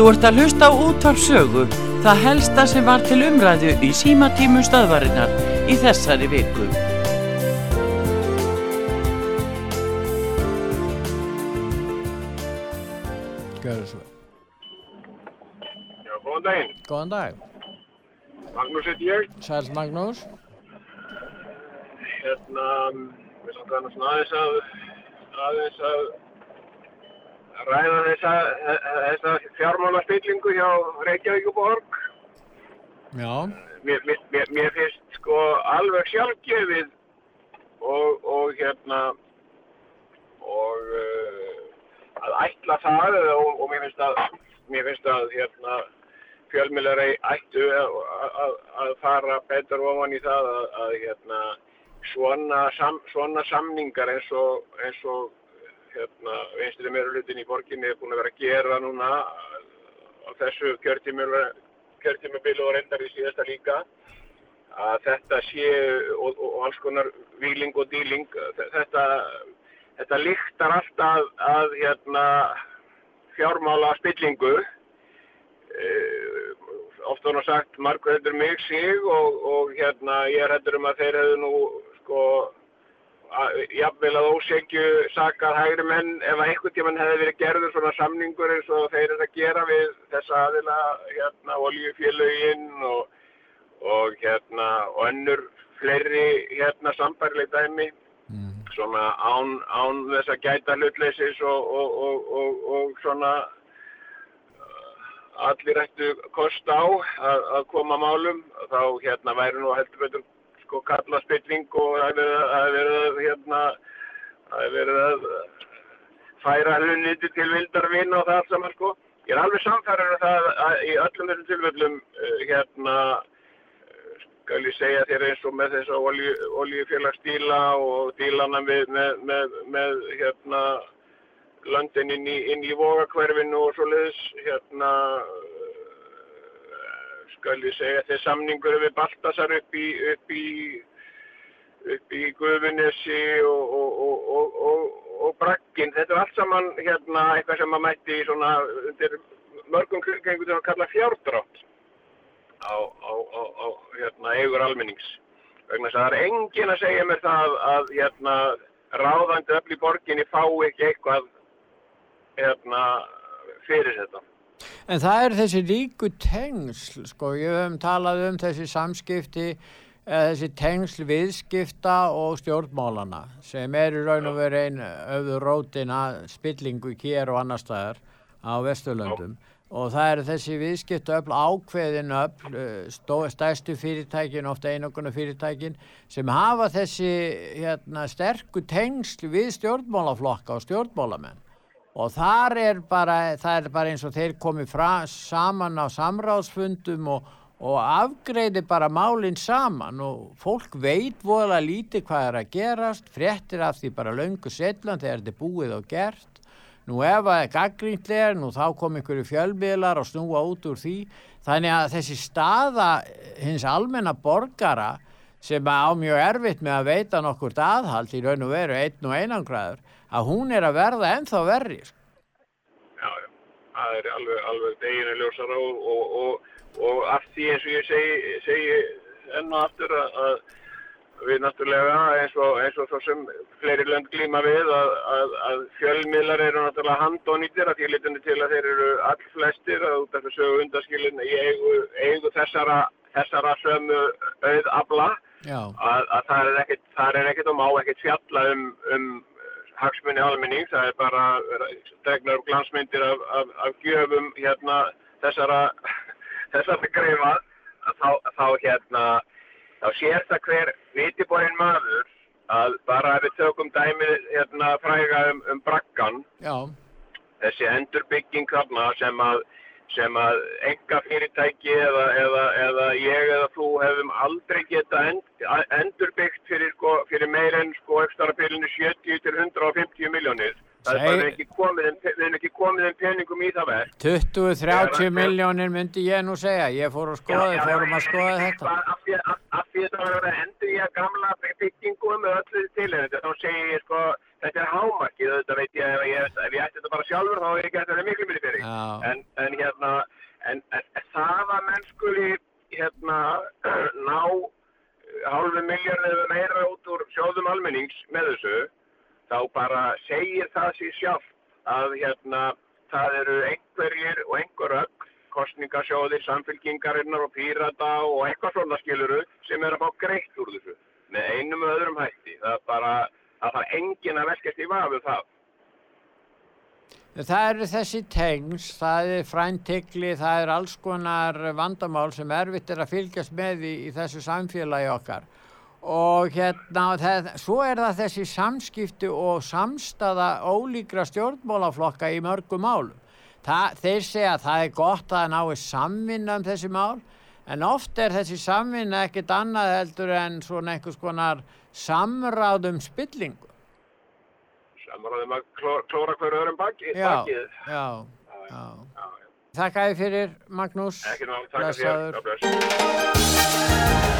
Þú ert að hlusta á útvarpsögu, það helsta sem var til umræðu í símatímu stöðvarinnar í þessari viku. Gjörðu svo. Já, góðan daginn. Góðan dag. Magnús heit ég. Sæls Magnús. Hérna, við svona aðeins að, aðeins að ræða þessa, þessa fjármála spillingu hjá Reykjavíkuborg. Já. Mér, mér, mér, finnst sko alveg sjálfgefið og, og hérna, og uh, að ætla það og, og mér finnst að, mér finnst að hérna, fjölmjölar ættu að, að, að fara betur ofan í það að, að hérna, svona, sam, svona samningar eins og, eins og hérna, vinstri meirulutin í borginni er búin að vera að gera núna á þessu kjörtímubili og reyndar í síðasta líka að þetta sé og, og, og alls konar výling og dýling þetta, þetta líktar alltaf að hérna, fjármála spillingu ofta hann har sagt margur heldur mig sig og, og hérna ég er heldur um að þeir hefðu nú sko jafnvel að ósegju sakað hægri menn ef að einhvern tíman hefði verið gerður svona samningur eins og þeir eru að gera við þessa aðila hérna oljufélögin og, og hérna og önnur fleiri hérna sambærleik dæmi mm. svona án, án þess að gæta hlutleysis og, og, og svona allir ættu kost á að, að koma málum þá hérna væri nú heldur betur sko kalla spilling og það hefur verið að hérna það hefur verið að færa hluniti til vildarvinn og það allt saman sko. Ég er alveg samfærður um það að í öllum þessum tilfellum hérna skal ég segja þér eins og með þess að oljufélagsdíla og dílana með, með, með, með hérna löndin inn í, í vogakverfinu og svo leiðis hérna skal ég segja þeir samningur við Baltasar upp í upp í upp í Guðunissi og, og, og, og Bragginn þetta er allt saman hérna eitthvað sem maður mætti svona undir mörgum kringu til að kalla fjárdrátt á, á, á, á hérna eigur almennings. Vegna það er engin að segja mér það að hérna ráðandi öll í borginni fá ekki eitthvað hérna fyrir þetta En það er þessi líku tengsl, sko, ég hef talað um þessi samskipti, þessi tengsl viðskipta og stjórnmálana sem eru raun og verið einn öfður rótina spillingu kér og annar staðar á Vesturlöndum. Og það eru þessi viðskipta öll ákveðin öll, stærstu fyrirtækin, ofta einoguna fyrirtækin sem hafa þessi hérna, sterku tengsl við stjórnmálaflokka og stjórnmálamenn og þar er bara, það er bara eins og þeir komið saman á samráðsfundum og, og afgreiði bara málinn saman og fólk veit voðalega lítið hvað er að gerast, fréttir af því bara löngu setlan þegar þetta er búið og gert. Nú ef það er gaggrínlegar, nú þá kom einhverju fjölmiðlar og snúa út úr því. Þannig að þessi staða hins almenna borgara sem á mjög erfitt með að veita nokkur aðhald í raun og veru einn og einangræður að hún er að verða ennþá verri. Sko. Já, já, það er alveg, alveg deginu ljósara og, og, og, og af því eins og ég segi, segi enn og aftur að, að við náttúrulega eins og eins og svo sem fleiri lönd glíma við að, að, að fjölmiðlar eru náttúrulega handónýttir að því litinu til að þeir eru all flestir að út af þessu undaskilin í eigu, eigu þessara, þessara sömu auð abla að ekkert, það er ekkert og má ekkert fjalla um, um hagsmunni almenning, það er bara dregnar um glansmyndir af, af, af gjöfum hérna þessara þessara greifa þá, þá hérna þá sér það hver vitiborinn maður að bara ef við tökum dæmið hérna fræga um, um brakkan Já. þessi endurbygging þarna sem að sem að enga fyrirtæki eða, eða, eða ég eða þú hefum aldrei geta end, endurbyggt fyrir, sko, fyrir meir en sko eftirarabilinu 70 til 150 miljónir. Það er bara ekki komið, við erum ekki komið en peningum í það verð. 20-30 miljónir myndi ég nú segja, ég fór að skoða, já, fórum að skoða þetta. Af því að það verður að endur ég að gamla byggingum með öllu til þá segir ég sko þetta er hámarkið, þetta veit ég, ef ég, ef ég ætti þetta bara sjálfur þá hefur ég gett þetta miklu minni fyrir. Oh. En, en hérna, en, en það að menn skuli hérna ná hálfu miljón eða meira út úr sjóðum almennings með þessu, þá bara segir það sér sjálf að hérna það eru einhverjir og einhver öll kostningasjóðir, samfélkingarinnar og pírata og eitthvað svona skiluru sem er að fá greitt úr þessu með einum og öðrum hætti. Það er bara það þarf engin að velkast í vafu það. Það eru þessi tengs, það er fræntikli, það er alls konar vandamál sem erfitt er að fylgjast með í, í þessu samfélagi okkar og hérna, það, svo er það þessi samskipti og samstaða ólíkra stjórnmálaflokka í mörgum málum. Það, þeir segja að það er gott að nái samvinna um þessi mál en oft er þessi samvinna ekkit annað heldur en svona einhvers konar samráðum spillingu. Samráðum að klóra, klóra hverju öðrum bakið. Já, já, já. Þakka þið fyrir Magnús. Ekki náttúrulega, takk fyrir. Snart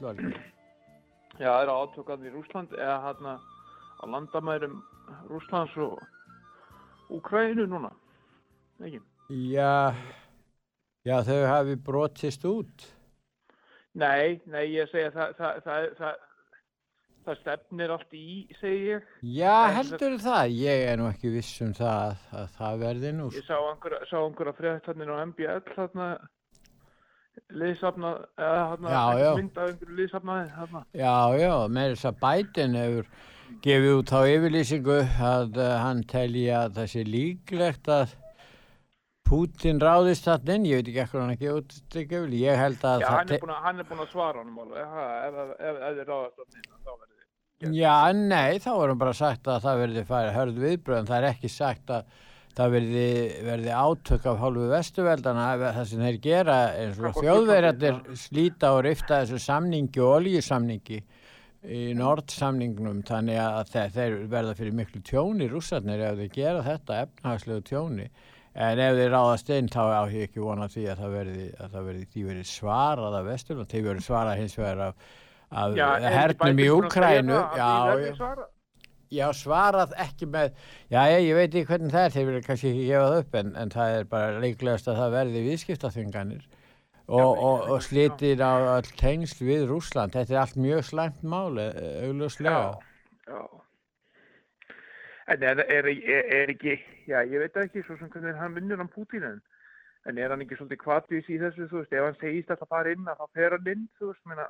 ég. Sælvaldur. Já, það eru átökan í Rúsland eða hérna á landamærum Rúslands og Úkrænu núna. Ekki? Já, já þau hafi brotist út. Nei, nei, ég segja það, það, það, það, það stefnir allt í, segi ég. Já, heldur það. Ég er nú ekki viss um það að, að það verði nú. Ég sá einhverja, sá einhverja fréttanir á MBL þarna liðsafna, eða þarna Já, já. mynd af einhverju liðsafnaði þarna. Já, já, með þess að Biden hefur gefið út á yfirlýsingu að uh, hann telji að það sé líklegt að Putin ráðist þarna inn, ég veit ekki ekkur hann ekki út ég held að Já, hann er búinn að, hann er búinn að svara honum alveg, ha, ef, þið ráðast að minna, þá verður þið. Já, nei, þá er hann bara sagt að það verði færi hörð viðbröðum, það er ekki sagt að það verði, verði átök af hálfu vestuveldana, það sem þeir gera eins og Gagnvart þjóðverjarnir slíta og rifta þessu samningi og oljusamningi í Nord-samningnum þannig að þeir, þeir verða fyrir miklu tjóni rússarnir ef þeir gera þetta efnahagslegu tjóni. En ef þeir ráðast inn þá á ég ekki vona því að það verði, að það verði því verði svarað af Vesturland, því verði svarað hins vegar af, af er hernum í Úkrænu því já, já, svarað? já, svarað ekki með já, ég, ég veit ekki hvernig það er, þeir verður kannski ekki gefa það upp en, en það er bara leiklegast að það verði viðskiptaþvinganir og, og, og slitir á all tengsl við Rússland, þetta er allt mjög slæmt máli, augljóslega Já. En er, er, er, er ekki, já, ég veit ekki svo sem hvernig hann vinnur hann Pútín en, en er hann ekki svolítið kvartvis í þessu, þú veist, ef hann segist að það fara inn, að það fer hann inn, þú veist, meina,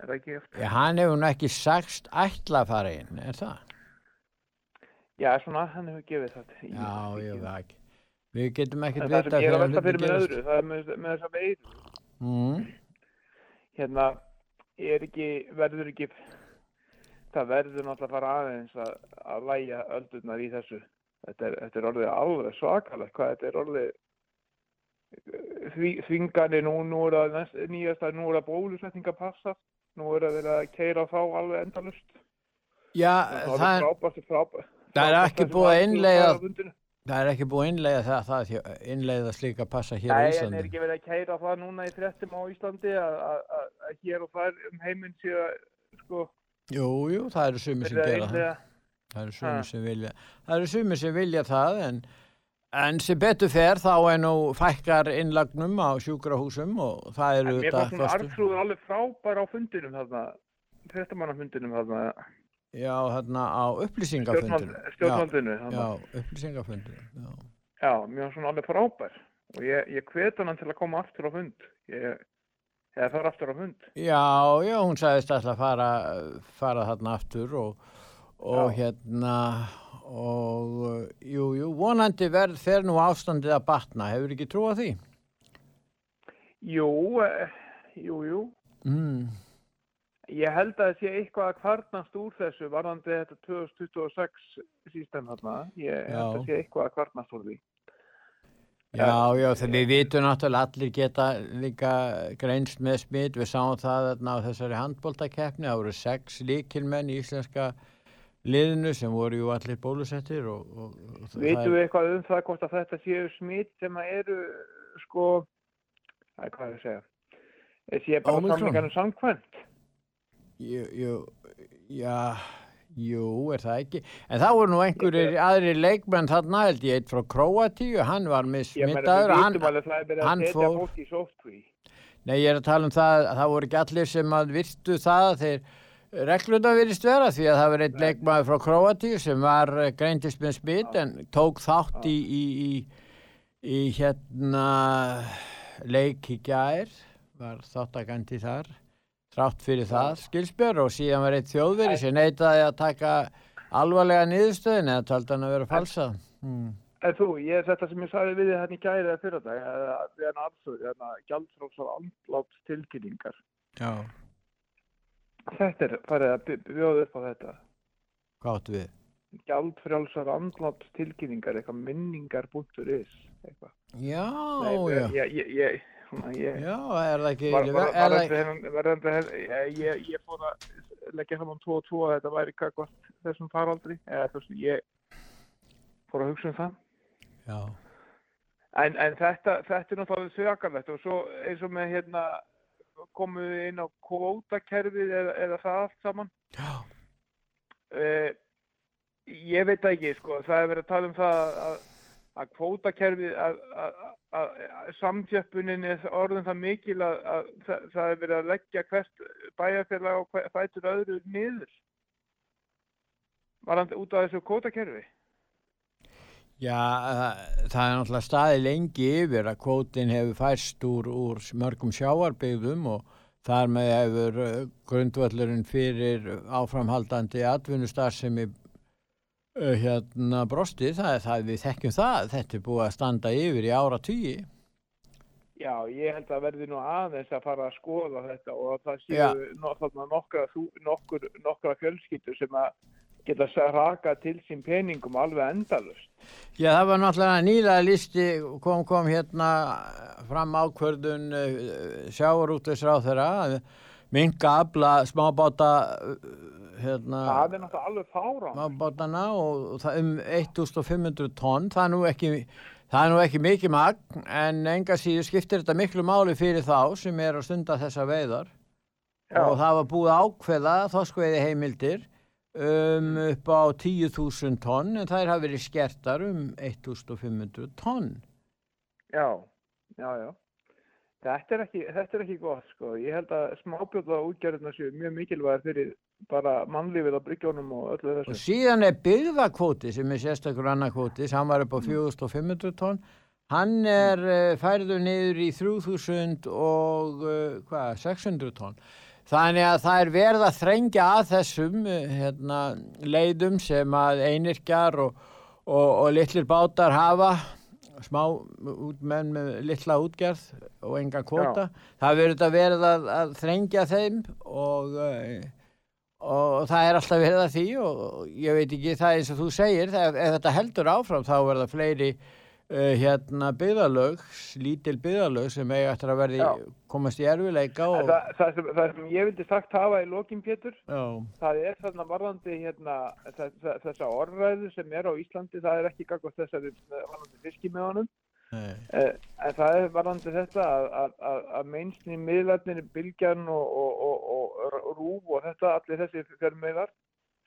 er það ekki eftir? Já, hann hefur nú ekki sagst ætla að fara inn, er það? Já, svona, hann hefur gefið það. Já, ég veit ekki. Við getum ekkert vita ég er að velta fyrir með öðru, það er með, með þessa veið, Mm. hérna, er ekki, verður ekki, það verður náttúrulega að fara aðeins að, að læja öldurnar í þessu. Þetta er, þetta er orðið alveg svakalegt, hvað þetta er orðið því, þvingani nú, nú er það næst, nýjasta, nú er það bólusetninga passa, nú er það verið að keira þá alveg endalust. Já, Það það er frábært, frábært. það er ekki búið að fundinum. það er ekki búið að innleiða það, það innleiða slíka passa hér á Nei, en er Íslandi. ekki verið að keira það núna í fréttum á Íslandi að, hér og þar um heiminn sé að, sko, Jú, jú, það eru sumir sem gera það. innlega. Það eru sumir sem vilja, það eru sumir sem vilja það en, en sem betur fer þá er nú fækkar innlagnum á sjúkrahúsum og það En eru mér fannst hún kostur. Arnþrúður alveg frábær á fundinum þarna, fréttamannafundinum þarna, Já, þarna á upplýsingafundinu. stjórnvald, stjórnvaldinu Já, já upplýsingafundinu. Já. Já, mér fannst hún alveg frábær og ég, ég hvet hann til að koma aftur á fund. Ég, eða fara aftur á fund. Já, já, hún sagðist alltaf að fara, fara þarna aftur og, og hérna og jú, jú, vonandi verð fer nú ástandið að batna, hefur ekki trú á því? Jú, eh, jú, jú. Mm. Ég held að það sé eitthvað að kvarnast úr þessu varðandi þetta 2026 sístem þarna. Ég held að Já. það sé eitthvað að kvarnast úr því. Já, já, þegar við vitum náttúrulega allir geta líka greinst með smitt, við sáum það þarna á þessari handbóltakeppni, það voru sex líkilmenn í íslenska liðinu sem voru jú allir bólusettir og, og, og það Vitum við eitthvað um það hvort að þetta séu smitt sem að eru sko, það er hvað að segja, Eh, sé bara Ómikron? samlingarnir samkvæmt. Jú, jú, já, jú, er það ekki? En það voru nú einhverjir aðri leikmenn þarna held ég, eitt frá Króatíu, hann var með smittaður hann, það hann fór- nei ég er að tala um það, að það voru ekki allir sem að virtu það, þeir regluna virðist vera því að það var einn leikmaður frá Króatíu sem var eh, greindist með smitt en tók þátt í, í, í, í hérna leik í gær, var þáttakandi þar, þrátt fyrir það skilspjör og síðan var eitt þjóðveri sem neitaði að taka alvarlega niðurstöðin eða taldi hann að vera falsað. Hmm. En þú, ég, þetta sem ég sagði við þið hérna í gæri eða fyrir dag, við hann aðsöðu, hérna gjaldfrálsar andláts tilkynningar. Já, Þetta er farið að bjóða upp á þetta. hvað áttu við? Gjaldfrálsar andláts tilkynningar, eitthvað minningar.is, eitthvað. Já, Nei, já, Ég, ég, ég, ég, já, er það ekki, var, var, er var, það, verðandi, ég, ég, ég fór að leggja saman 2 og 2 að þetta væri kakvart þessum faraldri, eða veist, ég fór að hugsa um það. já, En, en þetta, þetta er náttúrulega svakalegt og svo eins og með hérna komum við inn á kvótakerfið eða, eða það allt saman. já, Uh, ég veit ekki, sko, það er verið að tala um það að, að kvótakerfið, að, að, að, samþjöppunin er orðin það mikil að, að það, það er verið að leggja hvert bæjarfélag og fætur öðru niður. Var hann út af þessu kvótakerfi? Já, það, það er náttúrulega staði lengi yfir að kvótin hefur færst úr, úr mörgum sjáarbyggðum og þar með hefur uh, grundvöllurinn fyrir áframhaldandi atvinnustarfsemi uh, hérna brostið, það er það, við þekkjum það, þetta er búið að standa yfir í ára tugi. Já, ég held að verði nú aðeins að fara að skoða þetta og að það séu nokkur, nokkra fjölskyldur sem að geta raka til sín peningum alveg endalust. Já, það var náttúrulega nýlega listi, kom, kom hérna fram ákvörðun uh, sjávarútveisráð þeirra minka afla smábáta uh, hérna, Það er náttúrulega alveg fárán. smábátana og, um 1500 tonn, það er nú ekki það er nú ekki mikið magn en enga síðu skiptir þetta miklu máli fyrir þá sem er að stunda þessa veiðar Já. og það var búið ákveða þoskveiði heimildir um, upp á 10.000 tonn en þær hafa verið skertar um 1.500 tonn. Já, já, já. Þetta er ekki, þetta er ekki gott, sko. Ég held að smábjóða útgjörðuna séu mjög mikilvæg fyrir bara mannlífið á bryggjónum og öllu Og þessu. síðan er byggðakvóti sem er sérstakur annar kvóti, sem var upp á 4500 tonn, hann er uh, færður niður í 3000 og hvað, 600 tonn. Þannig að það er verið að þrengja að þessum uh, hérna, leiðum sem að einirkjar og, og, og litlir bátar hafa, smá menn með litla útgerð og enga kvóta. Það er verið að verið að, að þrengja þeim og... Uh, og það er alltaf verið að því og ég veit ekki það eins og þú segir það, ef þetta heldur áfram þá verða fleiri uh, hérna byggðalög lítil byggðalög sem eiga eftir að verði Já. komast í erfileika og Það, það, sem, það sem ég vildi sagt hafa í lokin, Pétur, já, það er þarna varðandi hérna, þessa, þessa orðræðu sem er á Íslandi, það er ekki gagvast þessari varðandi fiskimöðunum, nei, eh, en það er varðandi þetta að, að, að, að meinsni miðlarnir, Bylgjan og, og, og, og Rúf og þetta, allir þessi fjörmiðlar,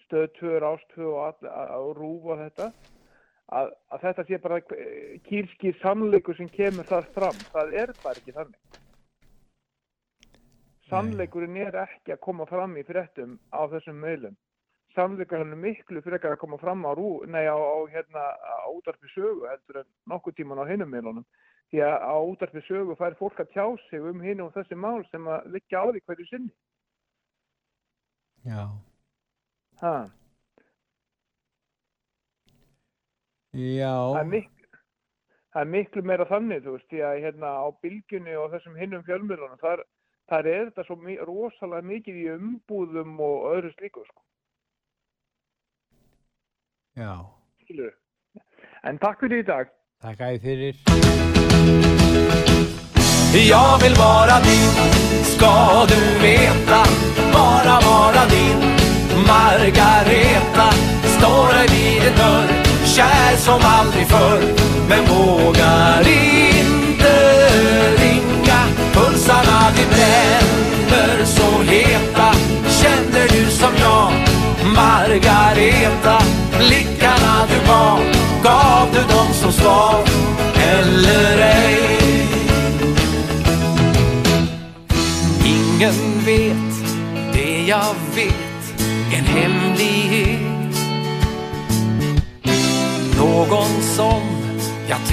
stöð 2, rást 2 og, all, og Rúf og þetta, að, að þetta sé bara kýrskýr sannleikur sem kemur það fram, það er bara ekki þannig. Sannleikurinn er ekki að koma fram í fréttum á þessum meðlum. Sannleikurinn er miklu frekar að koma fram á, rú, nei, á, á, hérna, á útarpi sögu heldur en nokkuð tíman á hinum meðlunum. Því að á útarpi sögu fær fólk að tjá sig um hinn og þessi mál sem að liggja á því hverju sinni. já, Ha. Já, Það, er mik það er miklu meira þannig, þú veist, því að hérna á bylgjunni og þessum hinnum fjölmiðlunum, þar, þar er þetta svo mi rosalega mikið í umbúðum og öðru slíku, sko. já, Skilur En takk fyrir í dag. þakka ég fyrir. Jag vill vara din, ska du veta Bara vara din Margareta Står där vid din dörr Kär som aldrig förr Men vågar inte ringa Pulsarna de bränner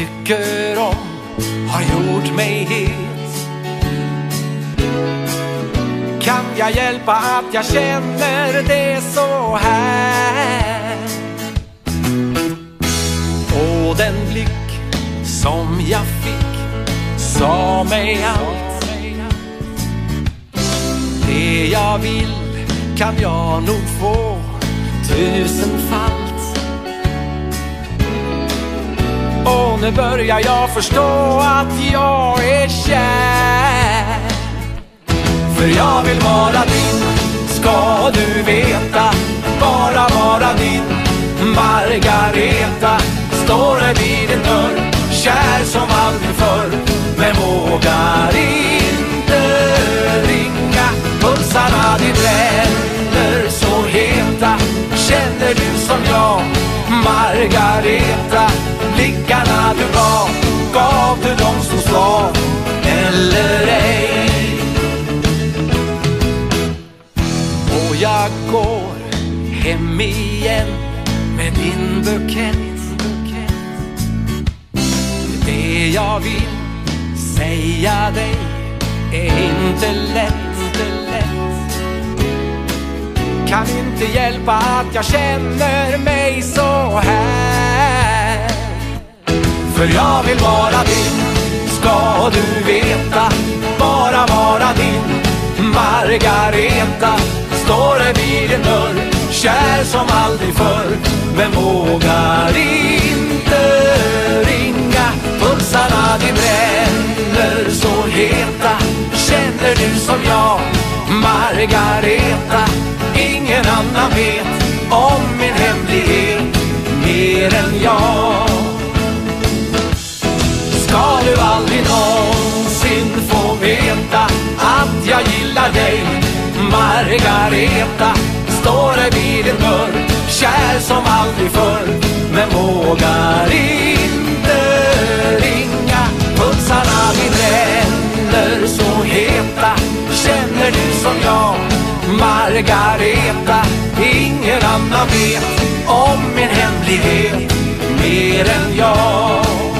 tycker om Har gjort mig het. Kan jag hjälpa att jag känner det så här? Och den blick som jag fick Sa mig allt. Det jag vill kan jag nog få tusenfalt Och nu börjar jag förstå att jag är kär. För jag vill vara din, ska du veta. Bara vara din Margareta. Står här vid din dörr Kär som aldrig förr. Men vågar inte ringa Pulsarna de bränner så heta. Känner du som jag Margareta? Blickarna du gav Gav du dem som sa Eller ej. Och jag går hem igen med din bukett. Det jag vill säga dig är inte lätt. Kan inte hjälpa att jag känner mig så här. För jag vill vara din, ska du veta Bara vara din. Margareta Står det vid din dörr. Kär som aldrig förr. Men vågar inte ringa? Pulsarna de bränner så heta. Känner du som jag? Margareta Ingen annan vet om min hemlighet mer än jag. Ska du aldrig någonsin få veta att jag gillar dig. Margareta Står det vid din dörr Kär som aldrig förr Men vågar inte ringa. Pulsarna bränner så heta Känner du som jag. Margareta Ingen annan vet om min hemlighet Mer än jag.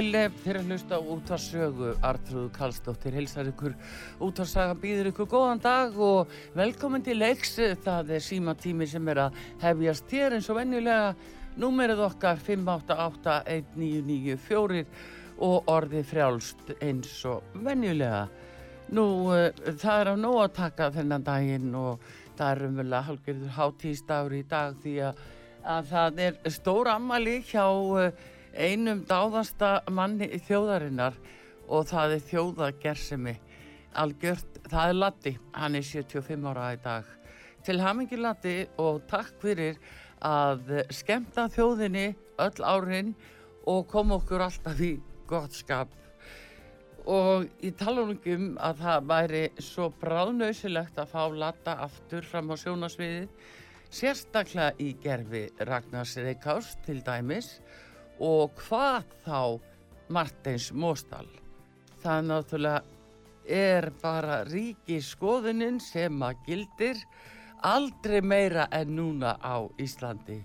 sæl eh, fyrir að hlusta á útvarsögu Artrúðu Karlsdóttir hilsar ykkur. Útvarsaga býður ykkur góðan dag og velkomin til leiks. Það er síma tími sem er að hefjast hér eins og venjulega. Númerið okkar 5881994 og orðið frjálst eins og venjulega. Nú, uh, það er á nóg að taka þennan daginn og það er umverulega hálfgerður hátíðsdagur í dag því að, að það er stór ammali hjá uh, einum dáðasta manni í þjóðarinnar og það er þjóðagersemi algjört, það er Latti hann er 75 ára í dag. Til hamingi Latti og takk fyrir að skemmta þjóðinni öll árin og koma okkur alltaf í gott skap. Og ég tala nú ekki um að það væri svo bráðnausilegt að fá Latta aftur fram á sjónasviðið sérstaklega í gerfi Ragnars Reykjás til dæmis og hvað þá Martins Móstal það náttúrulega er bara ríki skoðunin sem að gildir aldrei meira en núna á Íslandi.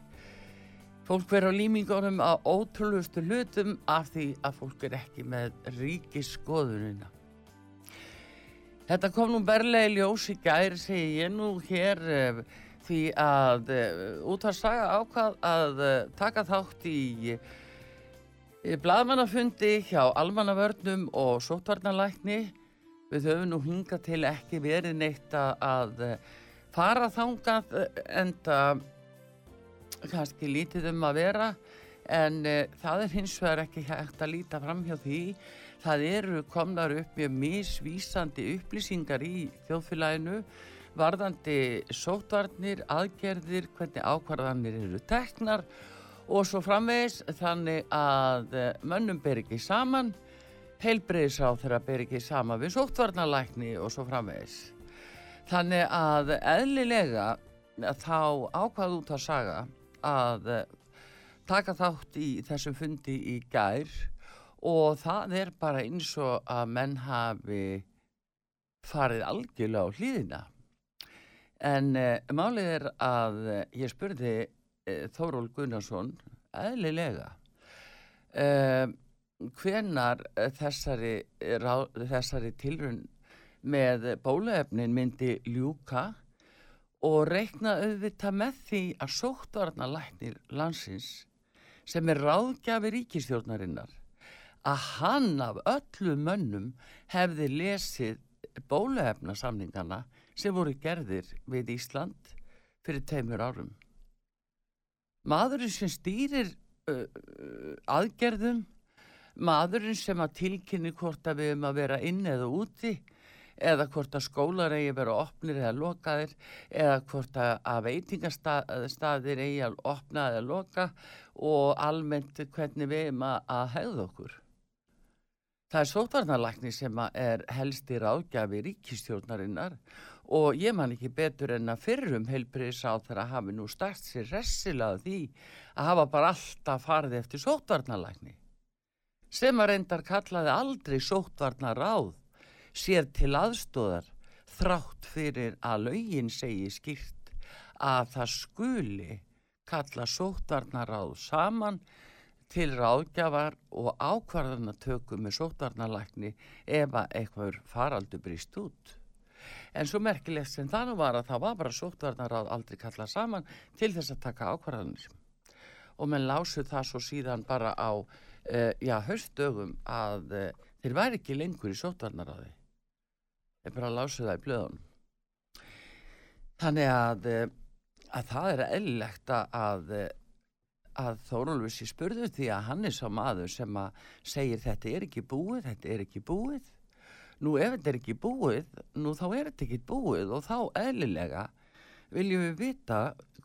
Fólk verður á límingunum á ótrúlustu hlutum af því að fólk er ekki með ríki skoðunina Þetta kom nú berlega í ljós í gær, segi ég nú hér uh, því að uh, út að saga ákvað að uh, taka þátt í blaðmannafundi hjá almannavörnum og sótvarnalækni. Við höfum nú hingað til ekki verið neitt að, uh, fara þangað uh, enda kannski lítið um að vera en uh, það er hins vegar ekki hægt að líta fram hjá því það eru komnar upp mjög misvísandi upplýsingar í þjóðfélaginu varðandi sótvarnir, aðgerðir, hvernig ákvarðanir eru teknar og svo framvegis þannig að eh, mönnum ber ekki saman, heilbreyðisráð þeirra ber ekki saman við sótvarnalækni og svo framvegis. Þannig að eðlilega þá ákvað út að saga að eh, taka þátt í þessum fundi í gær og það er bara eins og að menn hafi farið algjörlega á hlýðina. En uh, málið er að ég spurði Þóról Gunnarsson eðlilega uh, hvenar uh, þessari, þessari tilrun með bóluefnin myndi ljúka og reikna auðvitað með því að sóttvarna læknir landsins sem er ráðgjafi ríkistjórnarinnar að hann af öllum mönnum hefði lesið bóluefnasamningana sem voru gerðir við Ísland fyrir teimur árum. Maðurinn sem stýrir uh, aðgerðum, maðurinn sem að tilkynni hvort að við erum að vera inn eða úti, eða hvort að skólar eigi að vera opnir eða lokaðir, eða hvort að, veitingastaðir eigi að opna eða loka og almennt hvernig við erum að, að hegða okkur. Það er sótvarnarlækni sem er helsti ráðgjafi ríkistjórnarinnar og ég man ekki betur en að fyrrum heilbriðsá þegar að hafi nú start sér ressilega því að hafa bara alltaf farið eftir sótvarnarlækni sem að reyndar kallaði aldrei sótvarnaráð sér til aðstóðar þrátt fyrir að lögin segi skýrt að það skuli kalla sóttarnaráð saman til ráðgjafar og ákvarðana tökum með sóttarnalækni ef að eitthvað faraldur brýst út. En svo merkilegt sem það nú var að það var bara sóttarnaráð aldrei kalla saman til þess að taka ákvarðanir. Og menn lásu það svo síðan bara á uh, já, höstdögum að uh, þeir væri ekki lengur í sóttarnaráði. Þeir bara lásu það í blöðunum. Þannig að, uh, að það er eðlilegt að, að að Þórólfur sé spurður því að hann er sá maður sem að segir þetta er ekki búið, þetta er ekki búið. Nú ef þetta er ekki búið, nú þá er þetta ekki búið og þá eðlilega viljum við vita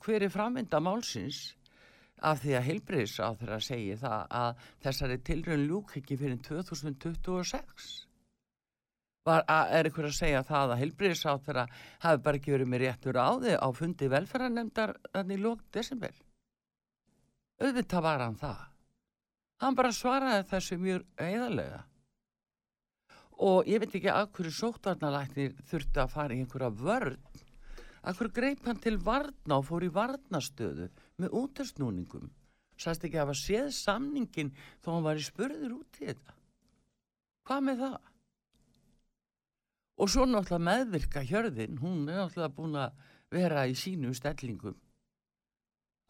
hver er framvinda málsins af því að heilbriðs á þeirra segi það að þessari tilrönd ljúk ekki fyrir 2026. Var, að, er ykkur að segja það að heilbriðs á þeirra hafi bara ekki verið með réttur á þið á fundi velferðarnemdar þannig lók desember? auðvitað var hann það. Hann bara svaraði þessu mjög eðalega. Og ég veit ekki að hverju sóttarnalæknir þurfti að fara í einhverja vörn. Að hverju greip hann til varna og fór í varnastöðu með útastnúningum. Sæst ekki að hafa séð samningin þó hann var í spurður út í þetta. Hvað með það? Og svo náttúrulega meðvirka hjörðin, hún er náttúrulega búin að vera í sínu stellingum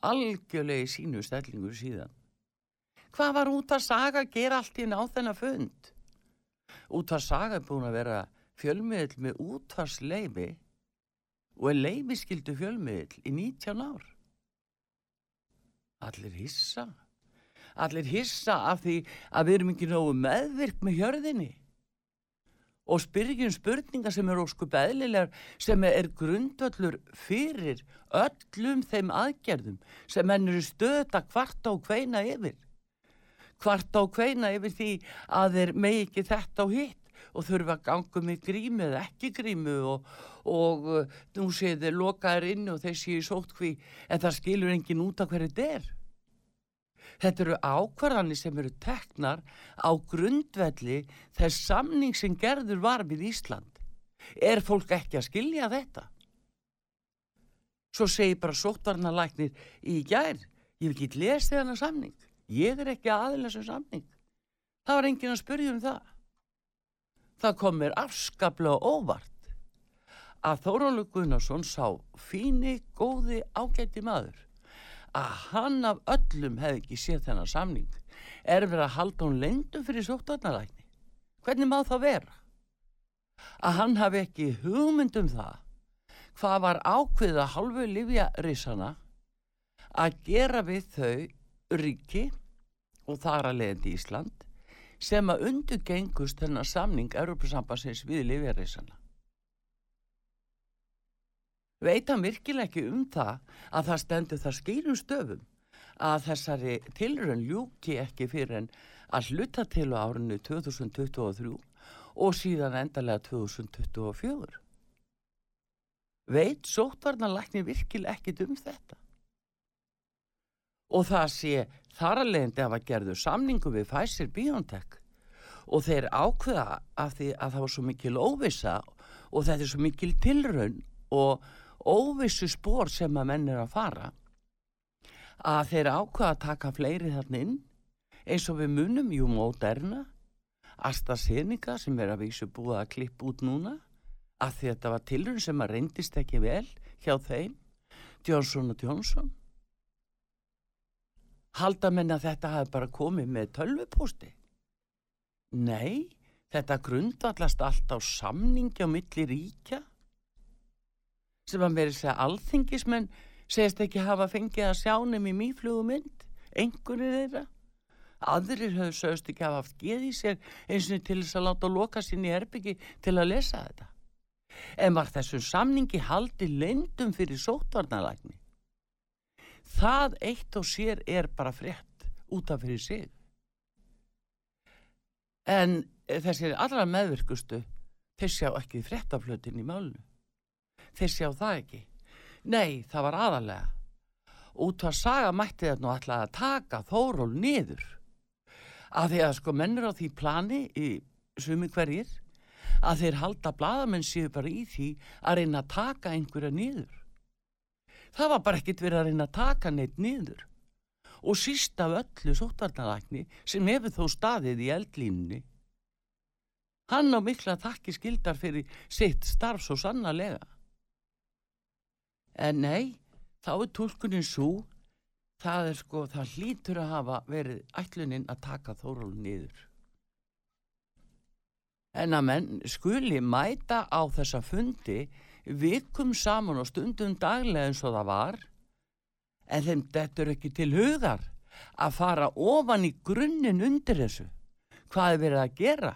algjörlega í sínu stellingur síðan. Hvað var út að saga gera allt í ná þennan fund? Út að saga er búin að vera fjölmiðl með útvarsleifi og er leifiskildu fjölmiðl í 19 ár. Allir hissa. Allir hissa af því að við erum ekki nógu meðvirk með hjörðinni og spyrjum spurningar sem er óskup eðlilegar sem er grundvöllur fyrir öllum þeim aðgerðum sem menn eru stöða hvart á hveina yfir hvart á hveina yfir því að þeir megi ekki þetta og hitt og þurfa að ganga með grímu eða ekki grímu og, og uh, nú séu þeir lokaðir inn og þeir séu sótt hví en það skilur engin út af hverju þetta er Þetta eru ákvarðanir sem eru teknar á grundvelli þess samning sem gerður var við Ísland. Er fólk ekki að skilja þetta? Svo segi bara sóttvarnalæknir í gær, ég hef ekki lesið hana samning. Ég er ekki aðeins sem samning. Það var enginn að spyrja um það. Það kom mér afskaplega óvart að Þórólu Gunnarsson sá fíni, góði, ágætti maður að hann af öllum hefði ekki séð þennan samning er verið að halda hún lengdum fyrir sóttvarnalækni hvernig má það vera að hann hafi ekki hugmyndum það hvað var ákveða halvu livjarísana að gera við þau ríki og þar að leiðandi Ísland sem að undugengust þennan samning Európa-sambansins við livjarísana veit hann virkilega ekki um það að það stendur það skýrum stöfum að þessari tilrönd ljúki ekki fyrir en að hluta til á árinu 2023 og síðan endalega 2024. Veit sótvarnarlækni virkilega ekkit um þetta? Og það sé þar að leiðandi að var gerðu samningu við Pfizer BioNTech. Og þeir ákveða af því að það var svo mikil óvisa og þetta er svo mikil tilraun og óvissu spór sem að menn er að fara að þeir ákvaða að taka fleiri þarna inn eins og við munum, jú, Moderna AstraZeneca sem er að vísu búið að klippa út núna að þetta var tilrun sem að reyndist ekki vel hjá þeim Johnson Johnson halda menn að þetta hafi bara komið með tölvupósti nei, þetta grundvallast allt á samningi á milli ríkja sem að verið segja alþingismenn segist ekki hafa fengið að sjá nefn í mýflugumynd, einhverju þeirra. Aðrir höfðu sögust ekki hafa haft geð í sér eins og til þess að láta loka sín í herbyggi til að lesa þetta. En var þessum samningi haldi lendum fyrir sótvarnalækni. Það eitt og sér er bara frétt út af fyrir sig. En þessir allra meðvirkustu, þeir sjá ekki fréttaflötin í málunu þeir sjá það ekki. Nei, það var aðalega. Út að saga mætti þetta nú alltaf að taka þóról niður. Að því að sko mennur á því plani í sumi hverjir að þeir halda bladamenn séu bara í því að reyna að taka einhverja niður. Það var bara ekkit verið að reyna að taka neitt niður. Og síst af öllu sótvarnalækni sem hefur þó staðið í eldlínunni. Hann á mikla þakki skildar fyrir sitt starf svo sannarlega. En nei, þá er tólkunin svo, það er sko, það hlýtur að hafa verið ætlunin að taka Þóról niður. En að menn skuli mæta á þessa fundi vikum saman og stundum daglega eins og það var, en þeim dettur ekki til hugar að fara ofan í grunninn undir þessu. Hvað er verið að gera?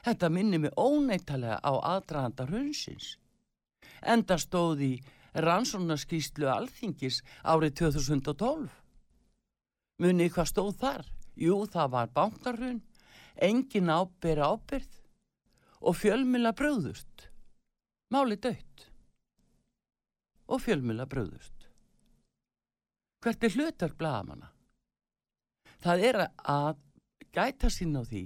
Þetta minnir mig óneitalega á aðdraðanda hrunsins. Enda stóð í rannsóknarskýslu alþingis árið 2012. Munið hvað stóð þar? Jú, það var bankarhrun, engin ábyrð ábyrð og fjölmila bröðust. Máli dött. Og fjölmila bröðust. Hvert er hlutar blagamanna? Það er að gæta sín á því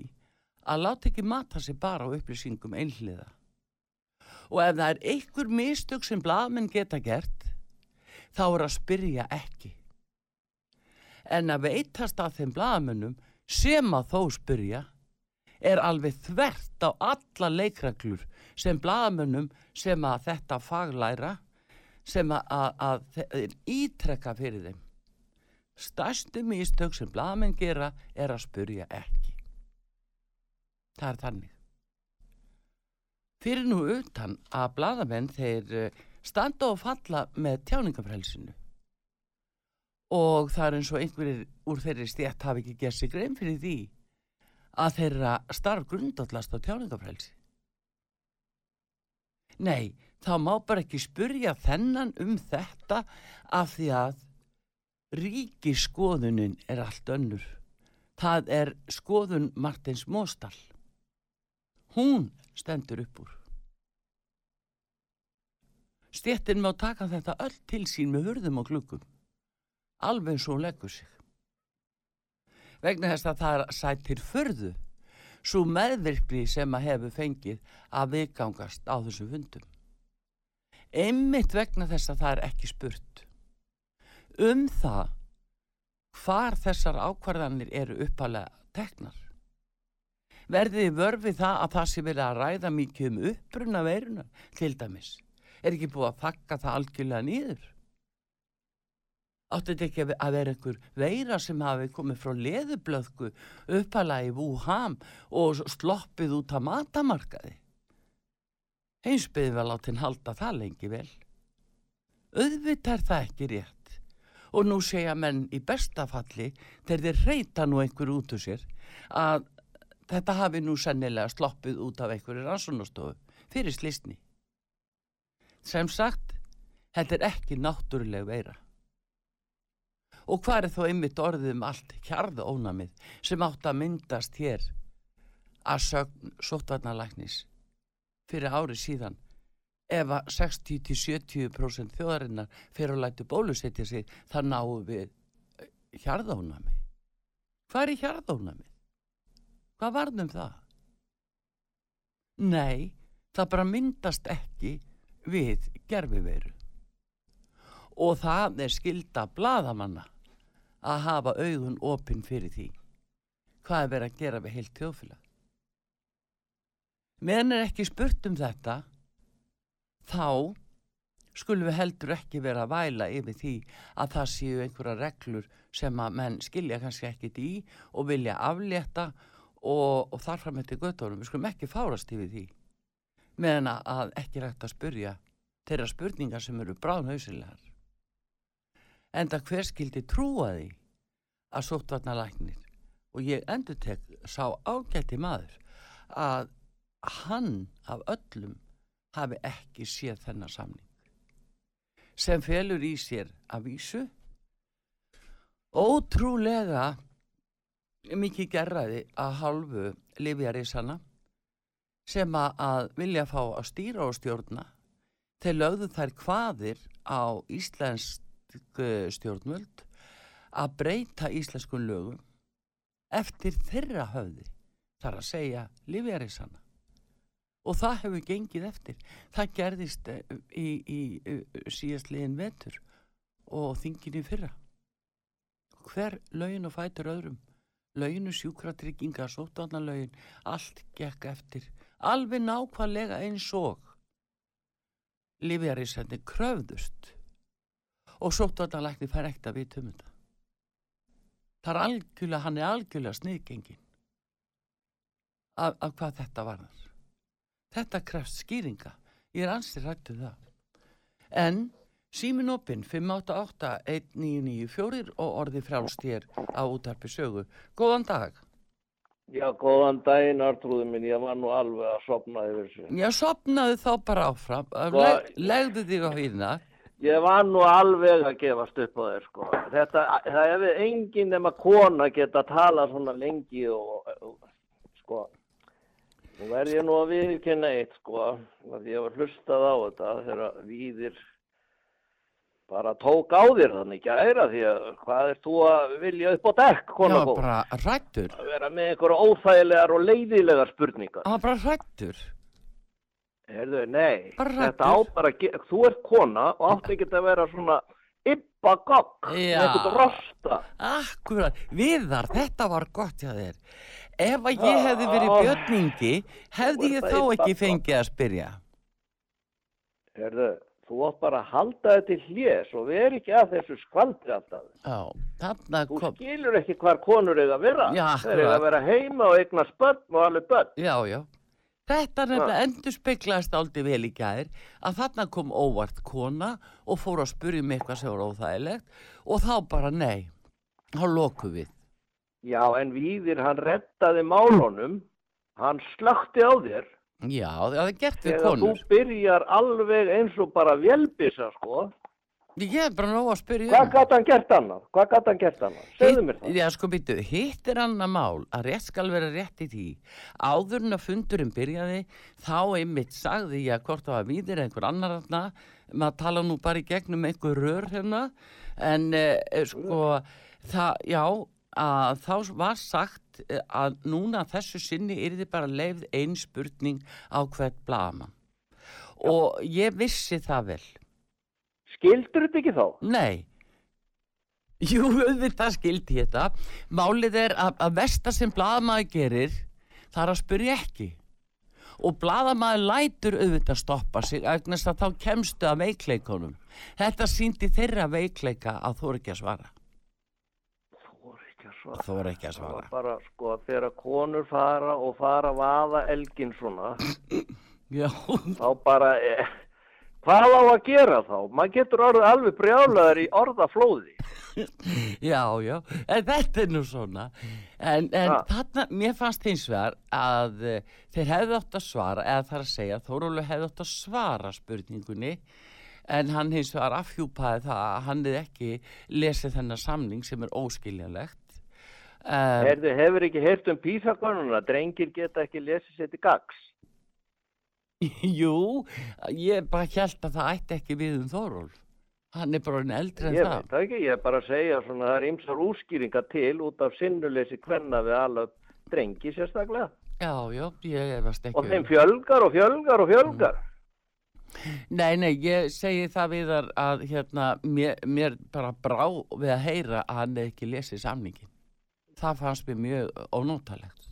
að láta ekki mata sig bara á upplýsingum einhliða. Og ef það er einhver mistök sem blagamenn geta gert, þá er að spyrja ekki. En að veitast að þeim blagamennum sem að þó spyrja er alveg þvert á alla leikreglur sem blagamennum sem að þetta faglæra sem að, að þeir ítrekka fyrir þeim. Stærstu mistök sem blagamenn gera er að spyrja ekki. Það er þannig. Fyrir nú utan að bladamenn þeir eh, standa og falla með tjáningafrælsinu og það er eins og einhverjir úr þeirri stjætt hafi ekki gert sig grein fyrir því að þeirra starf grundallast á tjáningafrælsi. Nei, þá má bara ekki spurja þennan um þetta af því að ríkiskoðunin er allt önnur. Það er skoðun Martins Móstall. Hún stendur upp úr. Stéttin má taka þetta öll til sín með hurðum og klukkum. Alveg hún leggur sig. Vegna þess að það sættir förðu svo meðvirkli sem að hefur fengið að viðgangast á þessu fundum. Einmitt vegna þess að það er ekki spurt. Um það hvar þessar ákvarðanir eru uppalega teknar. Verðið vörfið það að það sé verið að ræða mikið um uppruna veiruna til dæmis. Er ekki búið að þakka það algjörlega nýður? Áttu þetta ekki að vera einhver veira sem hafi komið frá leðublöðku uppalega í Wuhan og sloppið út af matamarkaði? Eins byggði vel áttinn halda það lengi vel. Auðvitað er það ekki rétt. Og nú segja menn í bestafalli þegar þeir reyta nú einhver út úr sér að þetta hafi nú sennilega sloppið út af einhverju rannsónastofu fyrir slísni. Sem sagt, þetta er ekki náttúruleg veira. Og hvað er þó einmitt orðið um allt hjarða ónamið sem átt að myndast hér að sögn sóttvarnalæknis fyrir ári síðan ef að 60-70% þjóðarinnar fyrir að lætu bólusetja sig það náum við hjarðónami. Hvað er hjarðónami? Hvað varðum það? Nei, það bara myndast ekki við gerfiveru. Og það er skilda bladamanna að hafa augun opinn fyrir því. Hvað er verið að gera við heilt þjóðfélag? Meðan er ekki spurt um þetta, þá skulum við heldur ekki vera að væla yfir því að það séu einhverja reglur sem að menn skilja kannski ekkit í og vilja aflétta og, og þarfram eftir göttunum. Við skulum ekki fárast yfir því meðan að ekki rægt að spurja þeirra spurningar sem eru bráðnausilegar. Enda hver skildi trúa því að sóttvarnalæknir og ég endur tek sá ágætti maður að hann af öllum hafi ekki séð þennan samning sem felur í sér að vísu ótrúlega mikið gerraði að halvu Livjarísana sem að, vilja fá að stýra og stjórna þeir lögðu þær hvaðir á íslensk stjórnvöld að breyta íslenskun lögum eftir þeirra höfði þar að segja Livjarísana og það hefur gengið eftir. Það gerðist eh, í, í, í síðastliðin vetur og þingin í fyrra. Hver lögin og fætur öðrum, löginu sjúkratrygginga, sótvarnalögin, allt gekk eftir. Alveg nákvæmlega eins og lífjarísætni kröfðust og sótvarnalækni fær ekkert að vita um þetta. Það er algjörlega, hann er algjörlega sniðgengin af, af hvað þetta varðar. Þetta krefst skýringa. Ég er ansið rættu það. En símin opinn 588-1994 og orði frjálst hér á útarpi sögu. Góðan dag. Já, góðan daginn, Artrúði minn, ég var nú alveg að sopna yfir þessu. Já, sopnaðu þá bara áfram. Sko- Leg, legðu þig á hérna. Ég var nú alveg að gefast upp á þér, sko. Þetta, það hefði engin nema kona geta tala svona lengi og, og sko, nú verð ég nú að viðkynna eitt, sko, að ég var hlustað á þetta þegar víðir bara tók á þér þannig ekki að æra því að hvað er þú að vilja upp á dekk, kona Já, góð? bara rættur. Að vera með einhverja óþægilegar og leiðilegar spurningar. Var bara rættur. Heyrðu, nei, þetta á bara, að þú ert kona og átt ekki að vera svona ibba gogg, Já. eitthvað rosta. Akkurat, viðar, þetta var gott hjá þér. Ef að ég hefði verið björningi, hefði Þú ég þá ekki fengið að spyrja. Heyrðu, þú átt bara að halda þetta til hlés og veri ekki að þessu skvaldri alltaf. Já, þarna Þú kom, skilur ekki hvar konur eiga að vera. Já, Þeir eiga akkurat. að vera heima og eigna spönn og alveg bönn. já, já. Þetta nefnilega endur speiklaðist áldi vel í gæðir að þarna kom óvart kona og fór að spyrja mig eitthvað sem var óþægilegt og þá bara nei, þá loku við. Já, en Víðir, hann rettaði málunum, hann slökti á þér Já, það er gert við þegar þú konur. byrjar alveg eins og bara vélbisa, sko. Ég er bara nóg að spyrja Hvað um. gæti hann gert annað? Hvað gæti hann gert annað? Segðu mér það. Já, sko býttu, hitt er annað mál að rétt skal vera rétt í því. Áður en að fundurinn byrjaði, þá einmitt sagði ég að hvort það var víðir eða einhver annar þarna, maður tala nú bara í gegnum einhver rör hérna, en eh, sko, það, já, að þá var sagt eh, að núna þessu sinni yrði bara leifð ein spurning á hvert blama. Og ég vissi það vel. Skildur þetta ekki þá? Nei. Jú, auðvitað skildi ég þetta. Málið er að, að versta sem blaðamaður gerir, það er að spyrja ekki. Og blaðamaður lætur auðvitað stoppa sig, aðeins að þá kemstu að veikleikunum. Þetta síndi þeirra veikleika að þú er ekki að svara. Þú er ekki að svara. Þú er ekki að Það var svara. bara, sko, þegar konur fara og fara að vaða elgin svona, Já, þá bara, eh, hvað á að gera þá? Maður getur orðið alveg brjálaður í orðaflóði. já, já, en þetta er nú svona. En, en þarna, mér fannst hins vegar að uh, þeir hefðu átt að svara, eða þar að segja, Þórólu hefðu átt að svara spurningunni, en hann hins vegar afhjúpaði það að hann hefði ekki lesið þennan samning sem er óskiljanlegt. Um, Herðu, hefur ekki heyrt um písakonuna? Drengir geta ekki lesið sér til gags. jú, ég bara held að það ætti ekki við um Þóról. Hann er bara en eldri en Ég það. veit það ekki, ég er bara að segja svona, það er ymsar úrskýringar til út af sinnuleysi hvenna við alla drengi sérstaklega. Já, já, ég efast ekki. Og um. þeim fjölgar og fjölgar og fjölgar. Nei, nei, ég segi það við þar að hérna, mér, mér bara brá við að heyra að hann ekki lesið samningin. Það fannst mér mjög ónótalegt.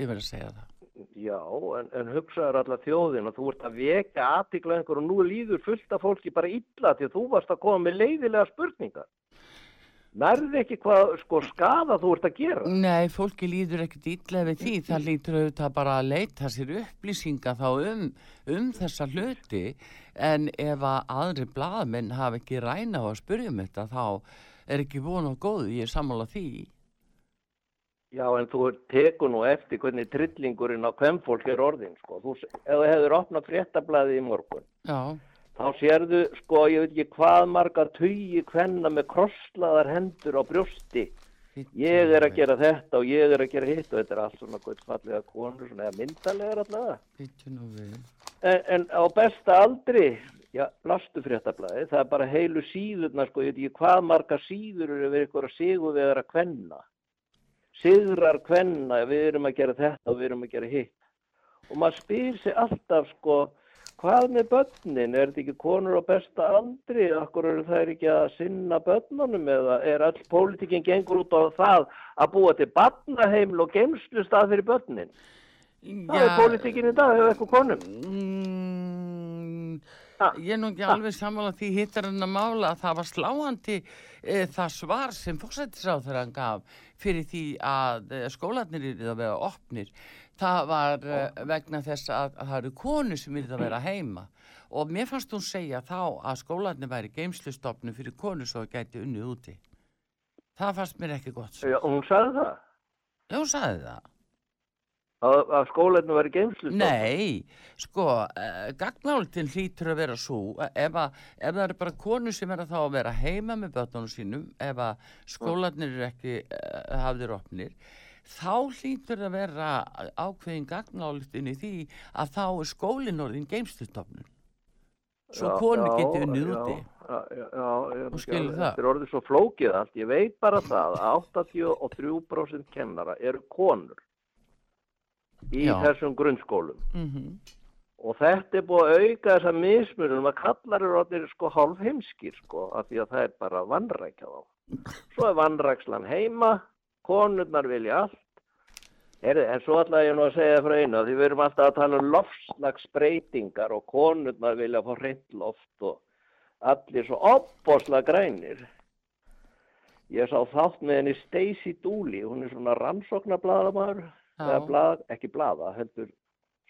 Ég verð að segja það. Já, en, en hugsaður alla þjóðin og þú ert að veka aðtikla einhver og nú líður fullt af fólki bara illa að þú varst að koma með leiðilega spurningar. Nærði ekki hvað sko skada þú ert að gera. Nei, fólki líður ekkert illa við því. Það lítur auðvitað bara að leita sér upplýsinga þá um, um þessa hluti. En ef að aðri blaðmenn hafa ekki ræna á að spyrja um þetta, þá er ekki von á góðu. Ég er sammála því. Já, en þú tekur nú eftir hvernig trillingurinn á hvem fólk er orðin, sko. Þú, ef þú hefur opnað fréttablaði í morgun, Já, þá sérðu, sko, ég veit ekki hvað marga tugi hvenna með krosslaðar hendur á brjósti. Ég er að gera þetta og ég er að gera hitt og þetta er allt svona guttfallega konur, svona myndalegar allavega. En, en á besta aldri, já, blastu fréttablaði, það er bara heilu síðurna, sko, ég veit ekki hvað marga síður eru við ykkur að sigu við að kvenna. Sigrar kvenna, við erum að gera þetta og við erum að gera hitt. og maður spyr sig alltaf sko hvað með börnin, er þetta ekki konur á besta aldri, akkur eru þær ekki að sinna börnunum eða er all pólitíkin gengur út á það að búa til barnaheimil og geimslustað fyrir börnin? Það er pólitíkin í dag, hefur eitthvað konum? Mm, ég er nú ekki alveg sammála því hittar hann að mála að það var sláandi e, það svar sem fórsættisáður hann gaf fyrir því að e, skólanir eru að vera opnir. Það var e, vegna þess að, að það eru konur sem eru að vera heima. Og mér fannst hún segja þá að skólanir væri geimslustofnu fyrir konur svo að gæti unnið úti. Það fannst mér ekki gott Já, hún sagði það. Já, hún sagði það að, að skólanum væri geimslustað Nei, sko, uh, gagnáltin hlýtur að vera svo, ef, að, ef það eru bara konur sem er að þá að vera heima með börnunum sínum, ef að skólanir eru ekki uh, hafðir opnir, þá hlýtur að vera ákveðin gagnáltin í því að þá er skólinn orðin geimslustofnun. Svo konur geti unnið úti. Já, já, já, já. Þetta er orðið svo flókið allt. Ég veit bara það að 83% kennara eru konur í Já. þessum grunnskólum. Mm Og þetta er búið að auka þessa mismunum að kallar eru orðið sko hálf heimskir sko af því að það er bara vannrækja þá. Svo er vannrækslan heima, konurnar vilja allt. Heyrðu, en svo ætla ég nú að segja frá einu því við erum alltaf að tala um loftslagsbreytingar og konurnar vilja fá hreint loft og allir svo opbosla grænir. Ég sá þátt með henni Stacey Dooley, hún er svona rannsóknarbladamaður, eða blað, ekki blaða, heldur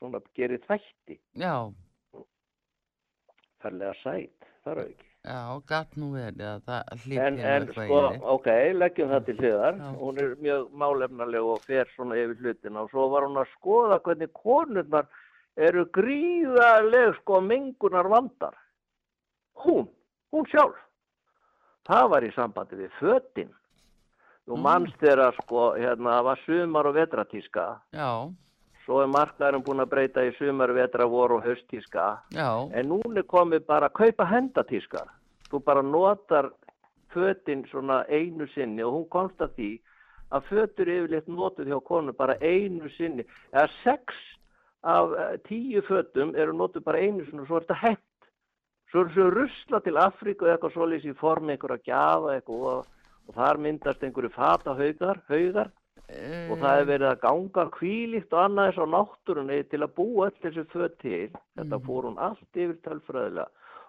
svona gerir þætti, já, ferlega sæt, þar auki. já, gatt nú verið að það En, hlýpja en eitthvað sko, ok, leggjum það til hliðar, hún er mjög málefnaleg og fer svona yfir hlutina og svo var hún að skoða hvernig konurnar eru gríðarleg sko mengunar vandar. Hún, hún sjálf. Það var í sambandi við fötin. Þú Mm. manst þeirra sko, hérna, það var sumar og vetratíska. Já, Svo er markaðurinn búin að breyta í sumar, vetra, vor og haustíska. já, En núna komið bara að kaupa hendatískar. Þú bara notar fötin svona einu sinni og hún komst að því að fötur yfirleitt notuð hjá konu bara einu sinni. Eða sex af eh, tíu fötum eru notuð bara einu sinni og svo er þetta hent. Svo er þessu rusla til Afríku eða eitthvað svolítið í formi einhverja gjafa eitthvað og, og þar myndast einhverju fata haugar, haugar og það er verið að ganga kvílíkt og annað þess á náttúrunni til að búa öll þessu föt til. Þetta Mhm. fór hún allt yfir tölfræðilega.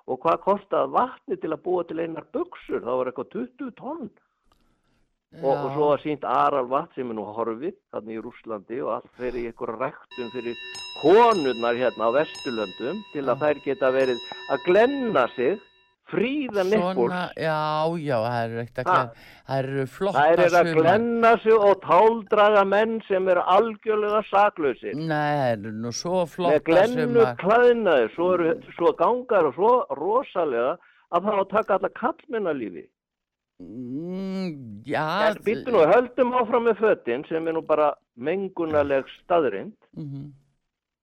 Og hvað kostaði vatni til að búa til einar buksur? Það var eitthvað 20 tonn. Og, og svo var sínt Aral vatn sem er nú horfið, þannig í Rúslandi og allt fyrir ykkur ræktun fyrir konurnar hérna á Vesturlöndum til að Já. þær geta verið að glenna sig, fríða nippur. Svona, já, já, það eru Ha? glenna, það eru flotta að glenna sig og táldraga menn sem eru algjörlega saklausir. Nú svo með flotta glennu sumar. klæðnaði, svo, svo gangar og svo rosalega að það á að taka alla kallmennalífi. Mm, já, býttu nú, höldum áfram með fötin sem er nú bara mengunaleg staðrind Mhm.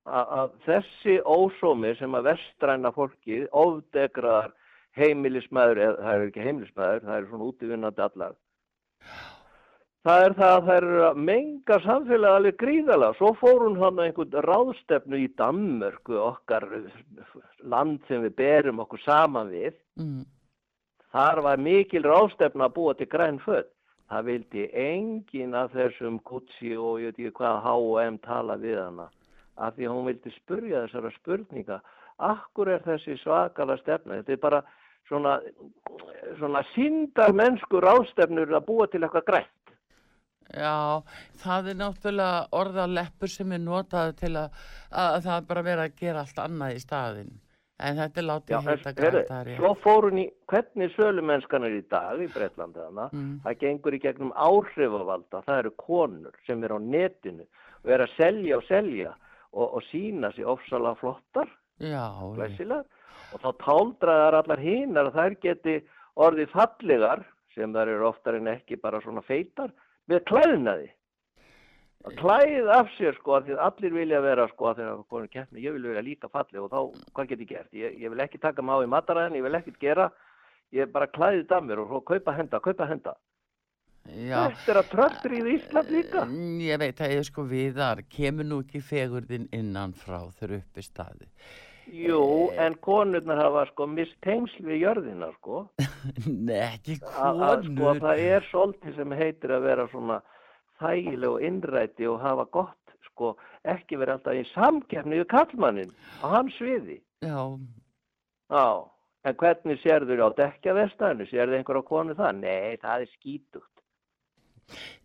að að þessi ósómi sem að vestræna fólki ofdegraðar heimilismæður, eða það er ekki heimilismæður, það er svona útivinnandi allar. Það er það að það er að menga samfélagi alveg gríðalega. Svo fór hún hann einhvern ráðstefnu í Danmörku, okkar land sem við berum okkur saman við. Mm. Þar var mikil ráðstefna að búa til græn föt. Það vildi engin af þessum Gucci og ég veit ekki hvað H&M tala við hana. Af því að hún vildi spurja þessara spurninga. Akkur er þessi svakala stefna? Þetta er bara svona, svona síndar mennsku ráðstefnur að búa til eitthvað grænt. Já, það er náttúrulega orðaleppur sem er notað til að, að það er bara verið að gera allt annað í staðinn. En þetta er látið heita græntari. svo fór hún í, hvernig sölumennskan er í dag í Breitlandi hana, Mm. það gengur í gegnum áhrifavalda, það eru konur sem eru á netinu og eru að selja og selja og, og sína sér ofsalega flottar, Já, glæsilegar og þá táldraðar allar hinar að þær geti orðið fallegar sem þær eru oftar en ekki bara svona feitar með klæðnaði. Að klæð af sér sko að því að allir vilja vera sko að þegar konur keppni, ég vil vera líka falleg og þá, hvað get ég gert? Ég, ég vil ekki taka á í mataræðin, ég vil ekkert gera, ég bara klæðið af mér og svo kaupa henda, kaupa henda. Já, Þetta er að tröllrið Ísland líka. Mm, ég veit að ég sko viðar, kemur nú ekki fegurðin innan frá þegar uppi staði. Jú, en konurnar hafa sko mist tengsl við jörðina sko. Nei, ekki sko konur. það er svolítið sem heitir að vera svona þægileg og innræti og hafa gott sko ekki vera alltaf í samkefni við kallmannin á hans sviði. Já, Já, en hvernig sérður á dekkjavestæðinu? Sérðu einhverja konu það? Nei, það er skítugt.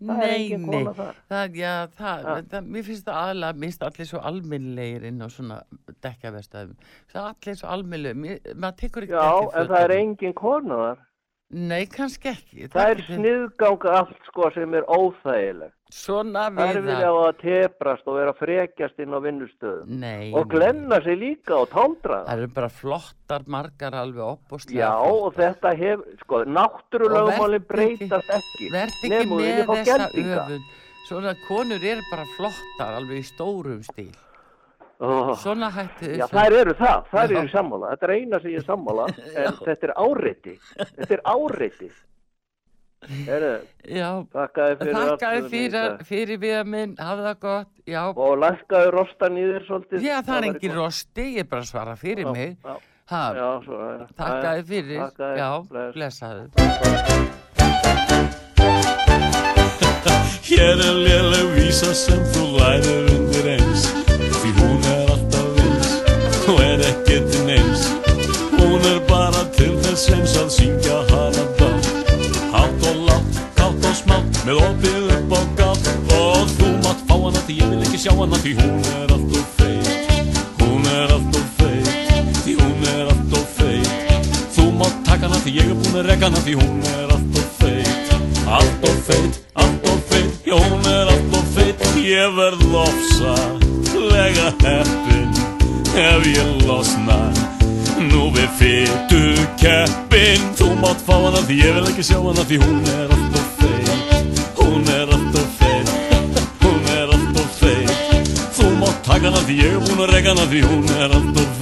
Það er nei, nei. Það, já, það, Ja. það, mér finnst það aðlega, mér finnst allir svo alminnlegir inn á svona dekkjavestæðum. Það er allir svo alminnlegir, maður tekur ekki Já, eftir en það er engin kona þar. Nei, kannski ekki. Það er getur- sniðganga allt sko sem er óþægilegt. Svona Það er við á að teprast og vera frekjast inn á vinnustöðum. Nei. Og glenna sig líka og táldra. Það eru bara flottar margar alveg Já, og þetta hef, sko, náttúrulögumálinn Og vertu ekki- breytast ekki. Verð ekki með þessa öfund. Svona konur eru bara flottar alveg í stórum stíl. Oh. Svona hættu Já, þær eru það, þær Já. eru sammála. Þetta er eina sem ég sammála, en þetta er áreiti. Þetta er áreiti. Heru, Já, þakkaði fyrir þakkaði fyrir, fyrir við að minn, hafa það gott, já. Og lækkaði rostan í þér svolítið. Já, það er engin rosti, ég er bara að svara fyrir Já, mig. Já, Ha, já, svo er það. þakkaði fyrir, Þakkaði, já, bless. blessaðu. Hér er léleg vísa sem þú lærir undir eins Því hún er alltaf eins og er ekkert til neins Hún er bara til þess eins að syngja með opið upp á gátt. Og þú mátt fá hana því ég vil ekki sjá hana Því hún er alltaf feit. Hún er alltaf feit Því hún er alltaf feit. Þú mátt taka hana því ég er búin að reka hana Því hún er alltaf feit. Alltaf feit, alltaf feit Já hún er alltaf feit. Ég verð lofsalega heppin Ef ég losna. Nú við fytu keppin. Þú mátt fá hana því ég vil ekki sjá hana Því hún er alltaf ég er búin að reka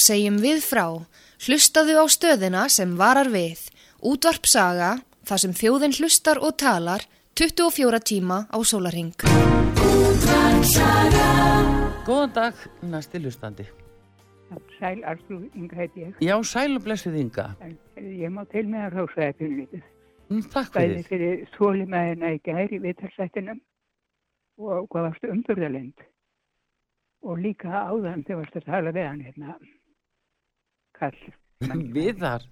segjum við frá. Hlustaðu á stöðina sem varar við. Útvarp saga, þar sem þjóðin hlustar og talar, 24 tíma á sólarhing. Góðan dag, næsti lustandi. Sæl Artrúð, Inga heiti ég. Já, sæl og blessuð Inga. En Ég má til með að rása það fyrir lítið. Mm, takk fyrir. fyrir þólimaðina í gæri viðtalsættinum og hvað varstu umburðalind. Og líka áðan þegar varstu að tala við hann hérna. Kall. Viðar,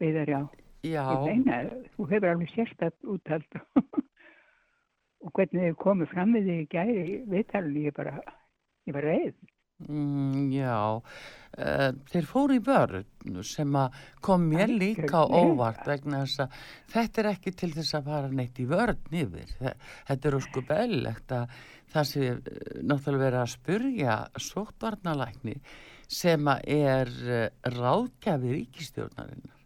Viðar, já. já, Ég meina, þú hefur alveg sérstætt úttald og hvernig þið komið fram við þig í gæri viðtalinu, ég bara, ég var reið. mm, já, uh, þeir fóru í vörn sem að kom mér líka óvart vegna þess að þetta er ekki til þess að fara neitt í vörn yfir. Þe- Þetta er ósku beðlegt að það sé eh, náttúrulega verið að spurja sóttvarnalækni sem er uh, ráðgjafi ríkistjórnarinnar.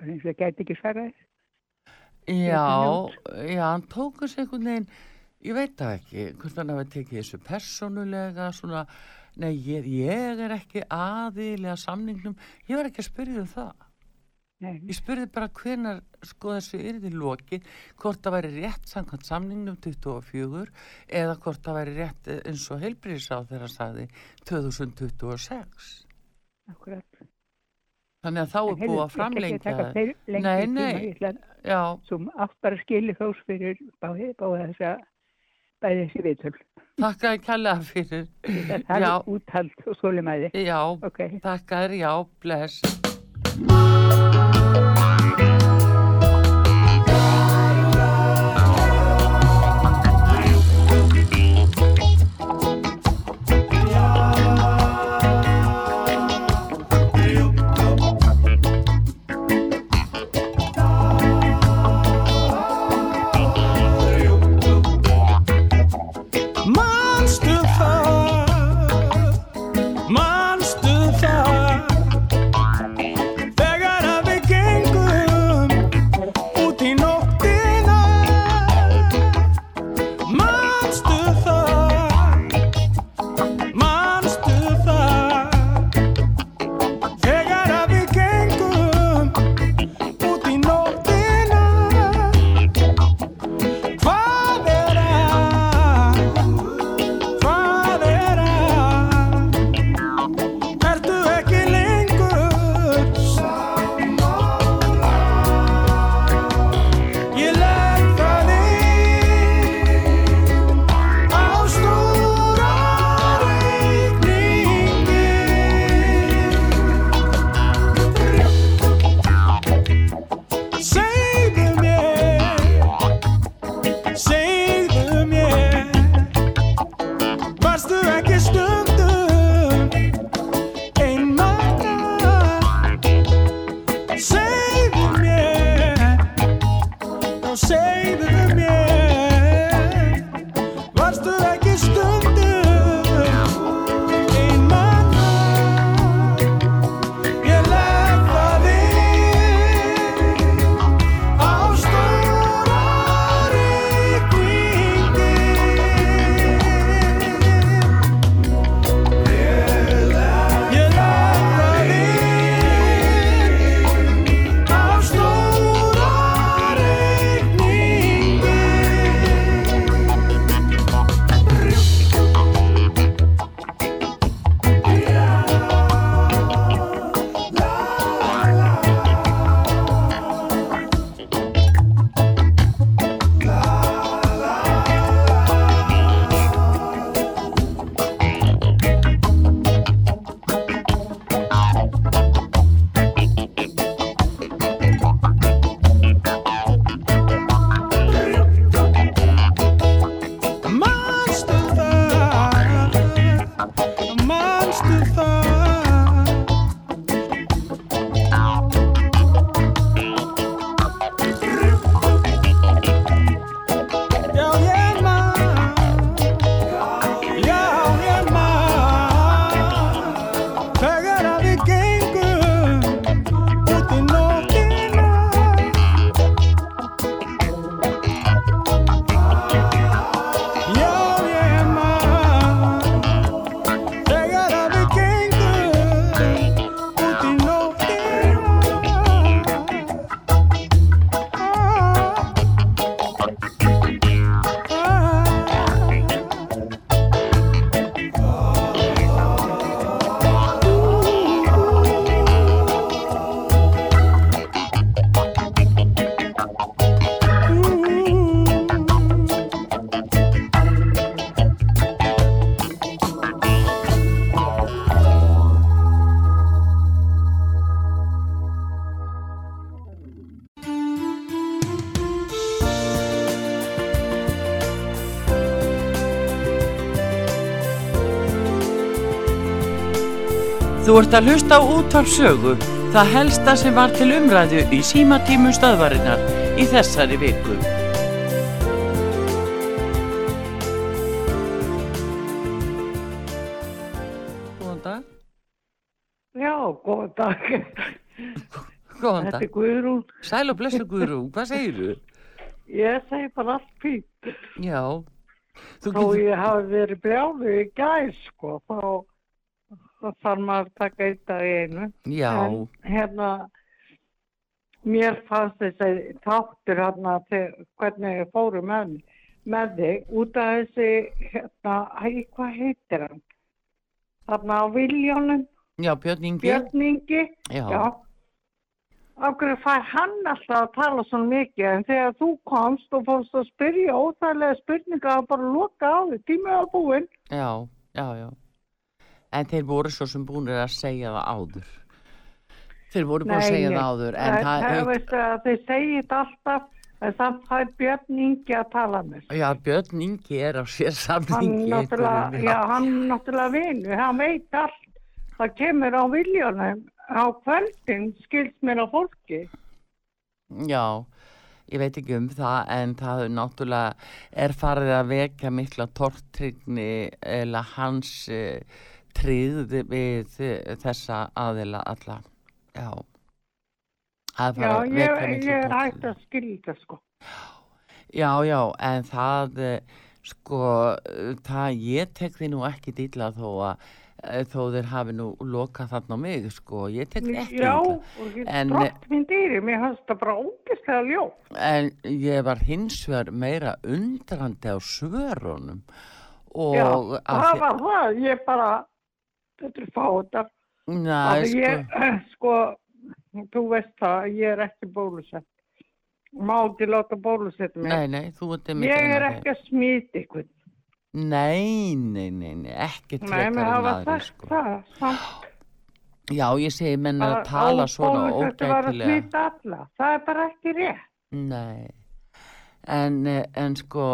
Bara eins og það gæti ekki svaraði. Já, já, hann tók þessu einhvern veginn, ég veit það ekki, hvort hann hafi tekið þessu persónulega, svona, nei, ég, ég er ekki aðilega samningnum, ég var ekki að spyrja um það. Nei, Ég spurði bara hvenar, sko, þessu yrði lokið, hvort það væri rétt samkvæmt samningnum 24 eða hvort það væri rétt eh, eins og heilbríðsá þegar sagði 2026. akkurat. Þannig að þá er búið að framlengja það. Nei, Nei, Já, svo átt bara skili þós fyrir báði, báði þess að bæði þessi viðtöl. þakka ég kærlega fyrir. Það Já. er úthald og svolimæði. Já, Ok. þakka þér, já, bless. Ert að hlusta á útvarpsögu, það helsta sem var til umræðu í símatímum stöðvarinnar í þessari viku. Góðan dag. Já, góðan dag. Góðan Þetta dag. er Guðrún. Sæl og blessu Guðrún, hvað segirðu? Ég segi bara allt fínt. Já. Þú Þó ég hafi verið brjálu í gæð, sko, þá, þá þarf maður að taka eitt dag í einu. Já. En hérna, mér fannst þessi þáttur hérna til hvernig ég fóru með, með þig út af þessi, hérna, æ, hvað heitir hann? Þarna á Viljónum, Já, Björn Ingi. Björn Ingi. Já. Já. Af hverju fær hann alltaf að tala svona mikið en þegar þú komst og fórst að spyrja óþægilega spurninga að bara loka á því, tímið var búinn. Já, já, já. En þeir voru svo sem búinir að segja það áður. Þeir voru búin að segja það áður. En það, það, það, veist að þeir segja þetta alltaf en samt fær Björn Ingi að tala með. já, Björn Ingi er á sér náttúrulega, já, hann náttúrulega vinur, hann veit allt. Það kemur á viljónum á kvöldin skilst mér á fólki. Já, ég veit ekki um það en það er náttúrulega er farið að vekja mikla tortrygni eða hans tryggð við þessa aðila alla. Já. Er Já, að ég, ég er hægt að skilja sko. Já, já, en það, sko, það, ég tek því nú ekki dýla þó að eh, þó þeir hafi nú lokað þarna á mig, sko, ég tek því ekki Já, og ég drótt minn dýri, mér fannst það bara ógeðslega ljó. En ég var hins vegar meira undrandi á svörunum og Já, að það var það, ég bara, þetta er fátar. Næ, sko, Ég, sko, þú veist það, ég er ekki bólusett. Má ekki láta bólusett mig. nei, nei, þú ert einmitt Ég ein er ekki að smita ykkur. Nei, nei, nei, nei, ekkert Nei, frekar mér en aðri, sko. það. Samt, Já, ég segi menn að tala svona óbólusettu var að ógætilega. smita alla. Það er bara ekki rétt. Nei, en, eh, en sko,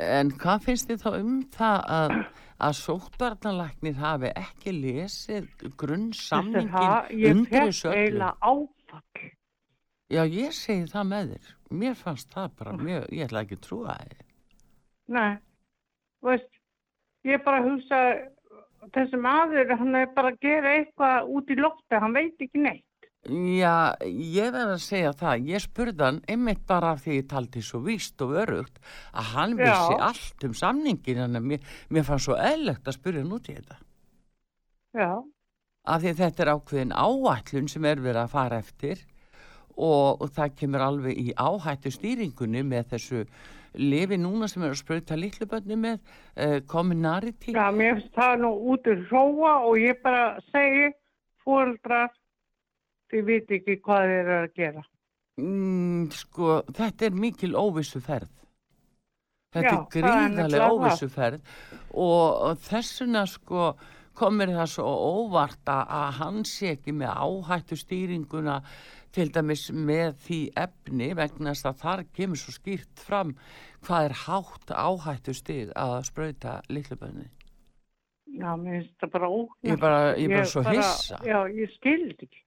en hvað finnst þið þá um það að, að sóttvarnalæknir hafi ekki lesið grunnsamningin fekk þessu öllu? Já, ég segi það með þér. Mér fannst það bara mjög, ég ætla ekki að trúa það. Nei, veist, ég bara hugsa, þessi maður, hann er bara að gera eitthvað út í lofti, hann veit ekki neitt. Já, ég verð að segja það. Ég spurði hann einmitt bara af því ég taldi svo víst og örugt að hann Já. vissi allt um samningin en mér, mér fannst svo eðlegt að spurja hann út í þetta. Já, af því þetta er ákveðin áætlun sem er verið að fara eftir og, og það kemur alveg í áhættu stýringunni með þessu lifi núna sem er að sprauta litlubönni með uh, Cominarity já, mér finnst það nú út í hróa og ég bara segi, fóreldrar, þið veit ekki hvað þið eru að gera. mm, sko, þetta er mikil óvissu ferð þetta Já, er er gríðarlega nefnilega það. óvissu ferð og, þessuna sko komir það svo óvart að, sé ekki með áhættu stýringuna til dæmis með því efni vegna þess að þar kemur svo skýrt fram hvað er hátt áhættu stig að sprauta litlubönni Já, mér finnst það bara ógnast. Ég bara- ég bara svo hissa. Já, ég skildi ekki.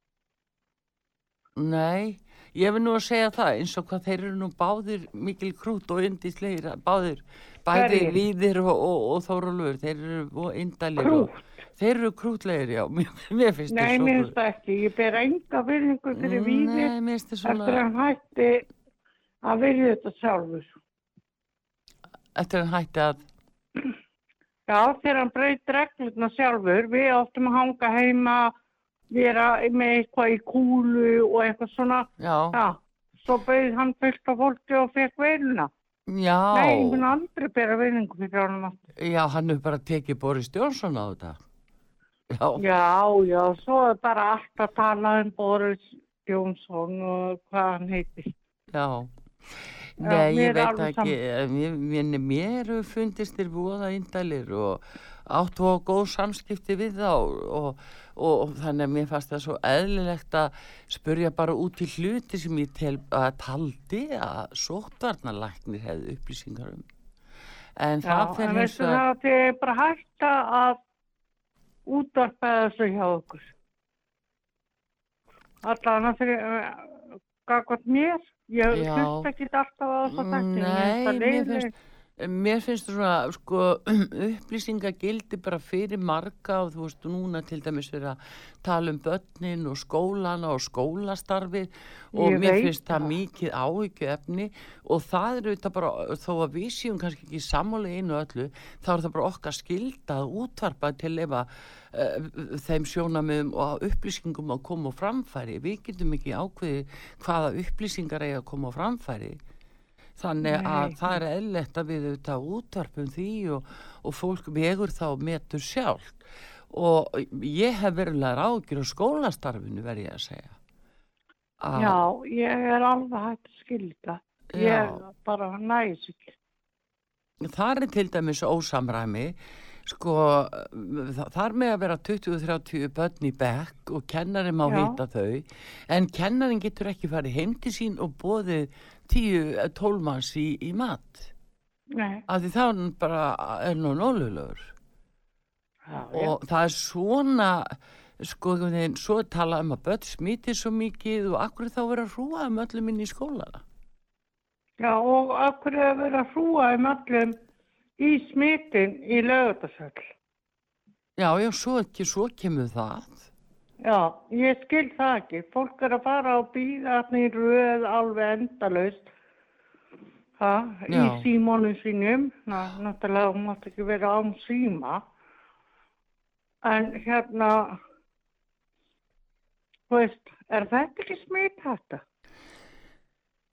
Nei, ég vil nú að segja það eins og hvað þeir eru nú báðir mikil krút og yndislegir báðir, bæði? Víðir og, og, og Þórólfur, þeir eru indalegir Krút? Þeir eru krútlegir, já, mér, mér finnst Nei, þeir mér finnst það ekki. Ég ber enga virðingu fyrir Nei, svona, eftir að hann hætti að virði þetta sjálfur. eftir að hann hætti að, Já, þegar hann breyt reglurna sjálfur, við áttum að hanga heima, vera með eitthvað í kúlu og eitthvað svona. já, Já, svo bauð hann fullt af fólki og fekk veiluna. Nei, mun aldrei bera virðingu fyrir honum aftur. já, hann hefur bara tekið Boris Jónsson á þetta. Já, Já, já, svo er bara allt að tala um Boris Jónsson og hvað hann heitir. já. Nei, ég er veit ekki, eh, mér, mér, fundist þér voða indælir og áttu á góð samskipti við þá og, og, þannig að mér fannst það svo eðlilegt að spurja bara út í hluti sem ég tel, að taldi að sóttvarnalæknir hefði upplýsingar um. En það Já, fer en hins veistu vegar, það að þið er bara hægt að útvarpaði þessu hjá okkur. Allan að fyrir uh, gagvart mér. Ég Já. hlusta ekki alltaf á þess að þetta. Nei, mér finnst, mér finnst svona, sko, upplýsingagildi bara fyrir marga og þú veist, núna til dæmis fyrir að tala um börnin og skólana og skólastarfið og Ég mér finnst það mikið áhyggju efni og það er auðvitað bara, þó að við séum kannski ekki sammála í einu öllu, þá er það bara okkar skilda að útvarpa til ef að uh, þeim sjónamöðum og upplýsingum að koma á framfæri. Við getum ekki ákveði hvaða upplýsingar eiga að koma á framfæri. Þannig að Nei. það er eðlert að við auðvitað útvarpum því og, og fólk vegur þá metur sjálf. Og ég hef verulega ágjur á skólastarfinu verði ég að segja. Að- Já, ég er alveg hægt að skilja. Ég Já. bara næs. Það er til dæmis ósamræmi, sko, þa- þar með að vera 20-30 börn í bekk og kennarin má Já. hýta þau, en kennarin getur ekki farið heim til sín og bóðið 10-12 manns í, í mat. Nei, Af því það er bara, er nú nólulegur. Og það er svona, sko, veginn, svo talað um að börn smítið svo mikið og akkur þá vera hrúa um öllum inn í skólana. já, og verið að hrúa um öllum í smitin í lögutarsöll. Já, já, svo ekki, svo kemur það. Já, ég skil það ekki. Fólk er að fara þarna í röð alveg endalaust. Ha, í Já. símónum sínum. Ná, náttúrulega hún mátt ekki vera án síma. En hérna, þú veist, er þetta ekki smit þetta?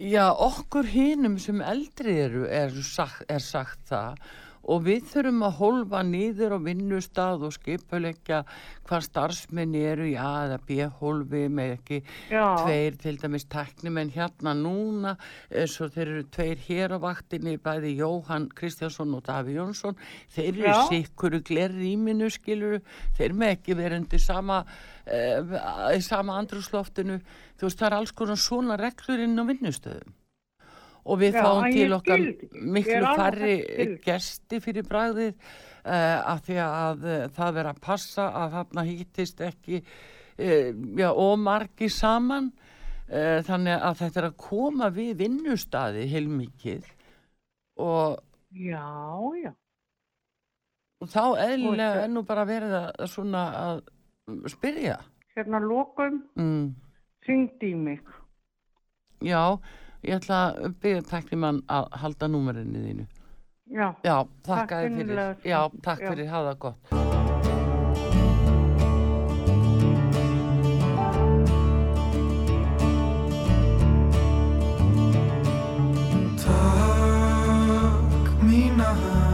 Já, okkur hinum sem eldri eru er sagt, er sagt það og við þurfum að holfa niður á vinnustad og skipuleggja hvað starfsmenn eru í A eða B holfi með ekki Já. tveir til dæmis teknimenn hérna núna eins og þeir eru tveir hér á vaktinni bæði Jóhann Kristjánsson og Daví Jónsson þeir eru Já. sikkuru glerrýminu skiluru, þeir með ekki vera undir sama uh, í sama andrúsloftinu, þú veist það er alls konar svona reglur inn á vinnustöðum og við Já, fáum til okkar miklu skil. gesti fyrir bragðið uh, af því að uh, það verður að passa að þarna hýttist ekki uh, já, ómargi saman þannig að þetta er að koma við vinnustadi heilmikið og, Já, já. og þá eðlilega Og- er nú bara verið að svona að spyrja Hérna lokum, mm. syngdi í mig. já, ég ætla að byrja teknimann að halda númerinu þínu Já. Já, Takk þér fyrir. Já, takk Já. fyrir, hafa það gott. Takk mína hand,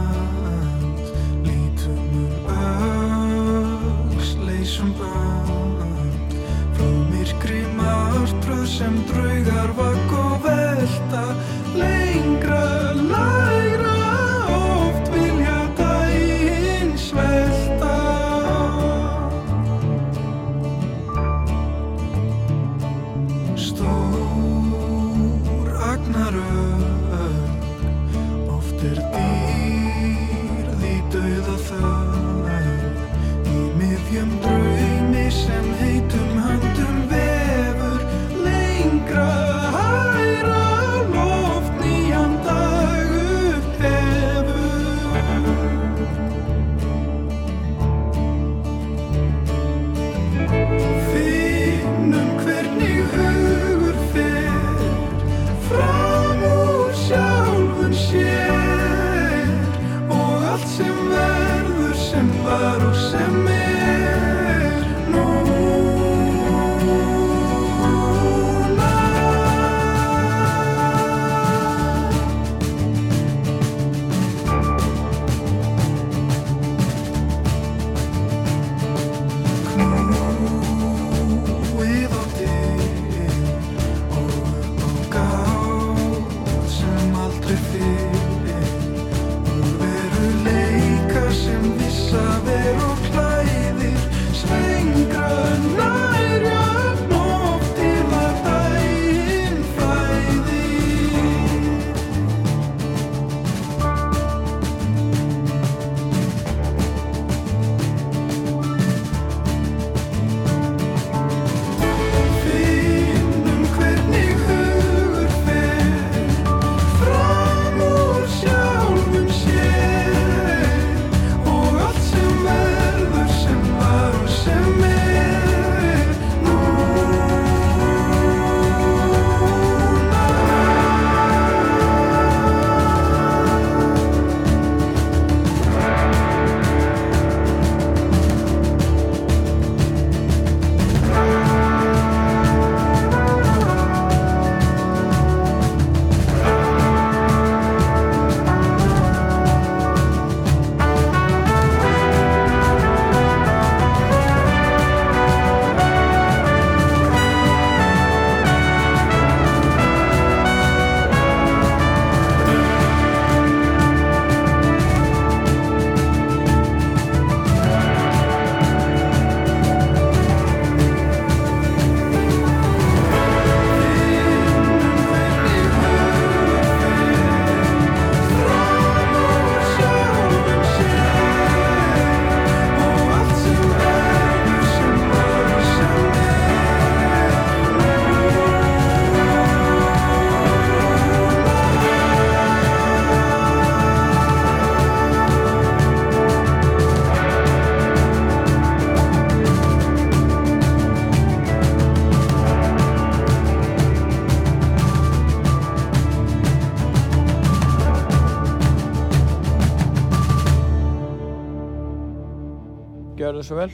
svo vel.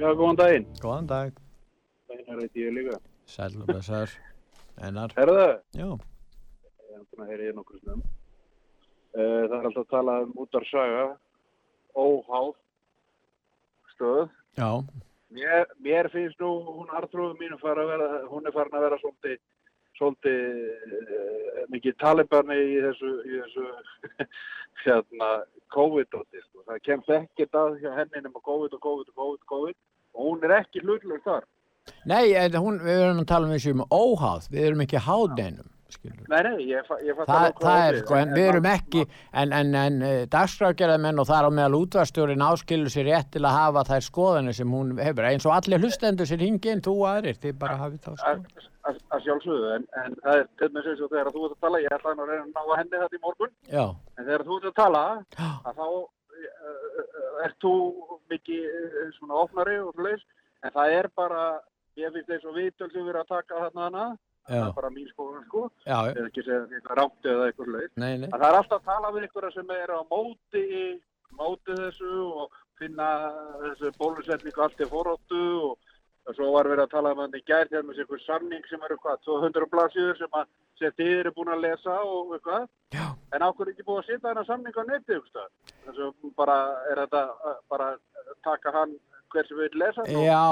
Já, góðan daginn. Góðan dag. Einar heiti ég líka. Sæl og blessaður. Einar. Herðu? Já. Ég er búin að heyra ég nokkur snum. Uh, það er alltaf að tala um útarsaga, óháð stöð. Já. Mér, mér finnst nú, hún Artrúðu mínu fara að vera, hún er farin að vera svolítið, svolítið uh, mikið talibarni í þessu, í þessu hérna, COVID-dóti. Sko. Það kemst ekkert að hjá henni nema COVID og COVID og COVID COVID og hún er ekki hlutlega þar. Nei, hún, við erum að tala um þessu um óháð, við erum ekki háð neinum. Nei, nei, ég, ég fatt hvað það er sko, en við erum ekki, en, en, en dagskrágerðamenn og þar á meðal útvarstjórin áskilur sér rétt til að hafa þær skoðanir sem hún hefur, eins og allir hlustendur sér hingin, þú aðrir, þið bara hafið þá sko. Að, sjálfsögðu, en, en það er til með sem þegar þú ert að tala, ég ætlaði nú að reyna að ná að henni þetta í morgun, Já, en þegar þú ert að tala, að þá uh, ert þú mikið uh, svona opnari og svoleiðis, en það er bara, ég finnst eins og viðtöl sem við erum að taka þarna hana, það Já. er bara mín skoðun sko, ég er ekki að segja því eitthvað rátt eða eitthvað svoleiðis, nei, nei. að það er alltaf að tala við ykkur sem er á móti, móti þessu og finna þessu bólusetningu allt í foróttu og og svo var verið að tala um hann í gær þegar með einhver samning sem eru hvað, 200 blaðsíður sem að sem þið eru búin að lesa og eitthvað. Já. en ákveður ekki búið að setja þennan samning á neti þess að bara er þetta uh, bara taka hann hver sem vil lesa hann Já,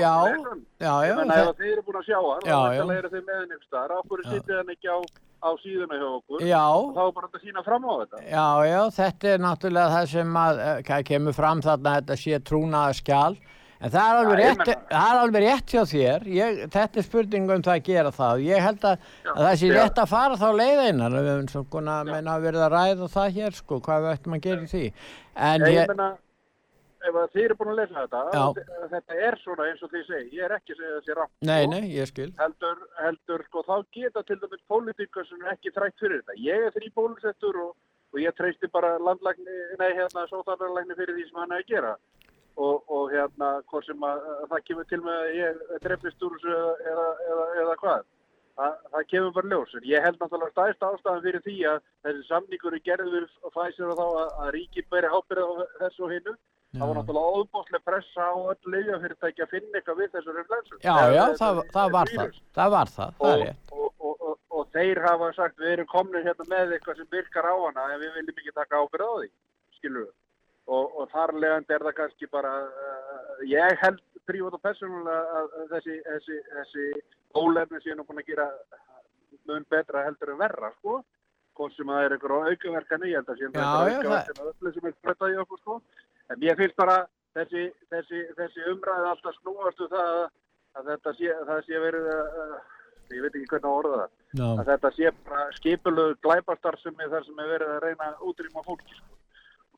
já, hann. já, já, það- ef að þið eru búin að sjá hann Já, og þetta eru þið með henni ykkur staðar, ákveður setja hann ekki á, á síðuna hjá okkur? Já. og þá er bara að sína fram á þetta. Já, já, þetta er náttúrulega það sem að, eh, kemur fram þarna að þetta sé trúnaða skjál. En það er alveg Já, rétt, það er alveg rétt hjá þér. Ég, þetta er spurning um það að gera það. Ég held að, að það sé já. rétt að fara þá leiðeinar. Við höfum svo konar að meina að verða að ræða það hér, sko, hvað við ættum að gera í því. En ég, ég, meina, ef þið eru búin að lesa þetta Já. þetta er svona eins og þið segi, ég er ekki að segja þessi rátt nei, nei, ég skil. heldur, heldur sko, þá geta til dæmis pólitíkar sem er ekki þrætt fyrir þetta. Ég er þrý pólisettur og, og ég treysti bara landlækni, nei, hérna, sóþarlarlækni fyrir því sem hann er að gera. Og, og hérna, hvort sem að, að það kemur til með að ég drefnist úr þessu eða, eða, eða, hvað. Það, það kemur bara ljós. Ég held náttúrulega stæðst ástæðan fyrir því að þessi samningur er gerður og fæsir þá að, að ríkið bæri ábyrða á þessu og hinnu. Það var náttúrulega óbúslega pressa á öll leifjafyrirtæki að finna eitthvað við þessu reflensu. Já, já, það, það var það. Það var það, það er rétt. og, og, og, og þeir hafa sagt við erum komnir hérna með eitthvað sem virkar á hana en við viljum ekki taka ábyrð á því skilur við og, og þar legandi er það kannski bara uh, ég held prívat og persónulega að að þessi, þessi, þessi ólefni sé nú búin að gera mun betra heldur en verra sko hvort sem það er einhver aukaverkan í þetta sem Já, já, aukaverkan og öllu sem er spröttað í okkur sko en ég finnst bara þessi, þessi, þessi umræði alltaf snúast um það að, að þetta sé, það sé verið að, að ég veit ekki hvernig að orða það Já. að þetta sé bara skipulög glæpastar sem er þar sem er verið að reyna að útrýma fólki sko.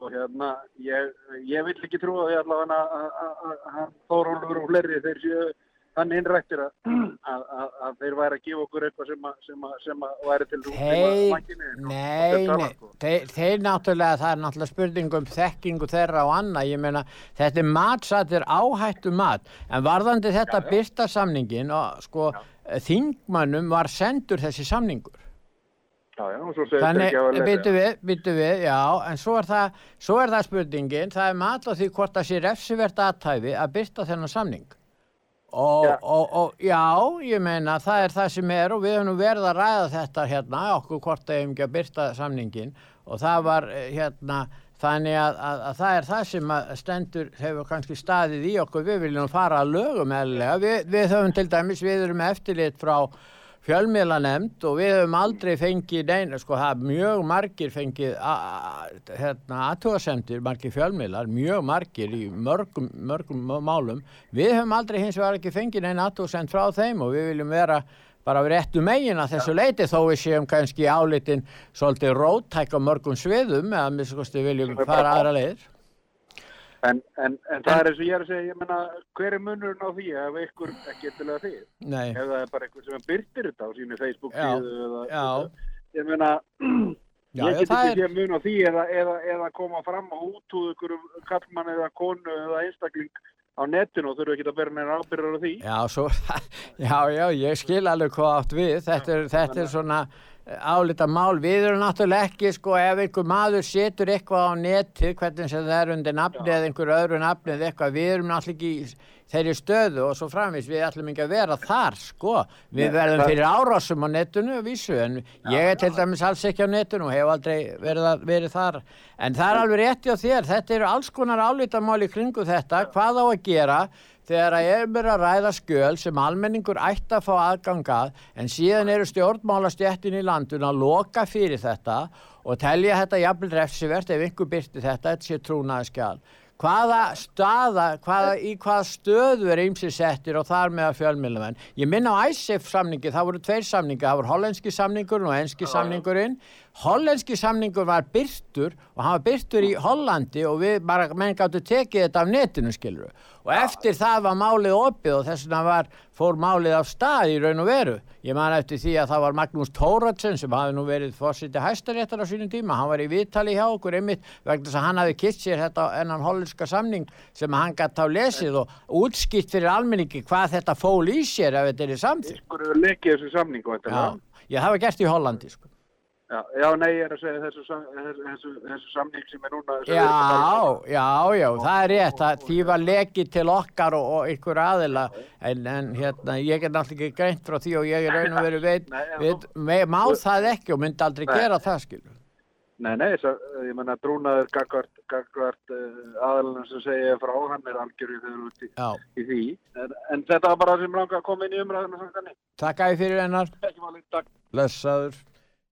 Og hérna ég, ég vil ekki trúa því allavega að- hann Þórólfur og fleiri þeir séu þannig innrættir að, að, að, að þeir væri að gefa okkur eitthvað sem sem sem að væri til Þeir, nei, nei, þeir, þeir náttúrulega, það er náttúrulega spurning um þekkingu þeirra og annað, ég meina, þetta er matsættir áhættu mat, en varðandi þetta byrta samningin og sko, þingmannum var sendur þessi samningur. Já, já, og svo segir Þannig, ekki að vera byttu við, byttu við, já, en svo er, það, svo er það spurningin, það er mat á því hvort það sé refsivert aðtæfi að byrta þennan samning. Og, og, og já, ég meina, það er það sem er og við höfum verið að ræða þetta hérna, okkur hvort það hefum ekki að byrta samningin og það var eh, hérna, þannig að, að, að það er það sem stendur hefur kannski staðið í okkur, við viljum fara að lögum eðlilega, við, við höfum til dæmis, við erum eftirlit frá fjölmiðlanemnd og við höfum aldrei fengið neina, sko það er mjög margir fengið hérna aðtúasemtir, margir fjölmiðlar, mjög margir í mörgum, mörgum málum. Við höfum aldrei hins vegar ekki fengið neina aðtúasend frá þeim og við viljum vera bara við réttu megin að þessu leiti þó við séum kannski álitin svolítið róttæk á mörgum sviðum eða minnst viljum fara aðra leiðir. En, en, en það er eins og ég er að segja, ég meina, hver er munurinn á því ef ykkur ekki eftirlega því? Nei. Ef það er bara einhver sem byrtir þetta á sínu Facebook Já, síðu eða, já. ég meina, Já, ég get ekki sé mun á því eða, eða, eða koma fram og útúð ykkur kallmann eða konu eða einstakling á netinu og þurfu ekki að bera neina ábyrðar á því. Já, svo, já, já, ég skil alveg hvað átt við. Þetta er, þetta er svona, álita mál, við erum náttúrulega ekki sko ef einhver maður setur eitthvað á netið, hvernig sem það er undir nafni eða einhver öðru nafni eða eitthvað, við erum náttúrulega ekki þeirri stöðu og svo framvís, við ætlum ekki að vera þar sko, við Nei, verðum fyrir árásum á netinu vísu, en ég er til dæmis alls ekki á netinu og hef aldrei verið, að- verið þar, en það er alveg rétti á þér, þetta eru alls konar álítamál í kringu þetta, hvað á að gera þegar að er mér að ræða skjöl sem almenningur ætti að fá aðgangað en síðan eru stjórnmálastjættin í landun að loka fyrir þetta og telja þetta jafnvel refsivert ef einhver byrti þetta, þetta sé trúnaðskjál. Hvaða staða, hvaða, í hvaða stöðu er ymsi settir og þar með að fjölmjölumenn? Ég minna á ISIF samningi, það voru tveir samningi, það voru hollenski samningurinn og enski samningurinn. Hollenski samningur var byrtur og hann var byrtur í Hollandi og við bara, menn gáttu tekið þetta af netinu skiluru. Og eftir það var málið opið og þess vegna var, fór málið af stað í raun og veru. Ég man eftir því að það var Magnús Tóratsen sem hafi nú verið fórsiti hæstaréttar á sínum tíma. Hann var í viðtali hjá okkur einmitt vegna þess að hann hafi kitt sér þetta ennan hollenska samning sem hann gætt á lesið og útskipt fyrir almenningi hvað þetta fól í sér ef þetta er í samþýr. Ykkur hefur lekið þessu samningu, væntanlega. já, það var gert í Hollandi sko. Já, já, nei, ég er að segja þessu, þessu, þessu, þessu samning sem er núna. Já, um. já, já, það er rétt, það, því var lekið til okkar og, og ykkur aðila, en, en hérna, ég er náttúrulega ekki greint frá því og ég er raun og veru veit, Nei, en veit me, má það ekki og myndi aldrei Nei. gera það, skilur. Nei, nei, þess að, ég menna, trúnaður gagvart, gagvart uh, aðalina sem segja frá, hann er algjörðu þegar út í, Já, í því. En, en þetta var bara sem langa að koma inn í umræðinu takk að fyrir hennar, takk. blessaður.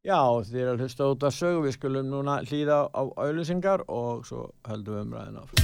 Já, þið er að hlusta út að sögu, við skulum núna hlýða á auðlýsingar og svo höldum við umræðin áfram.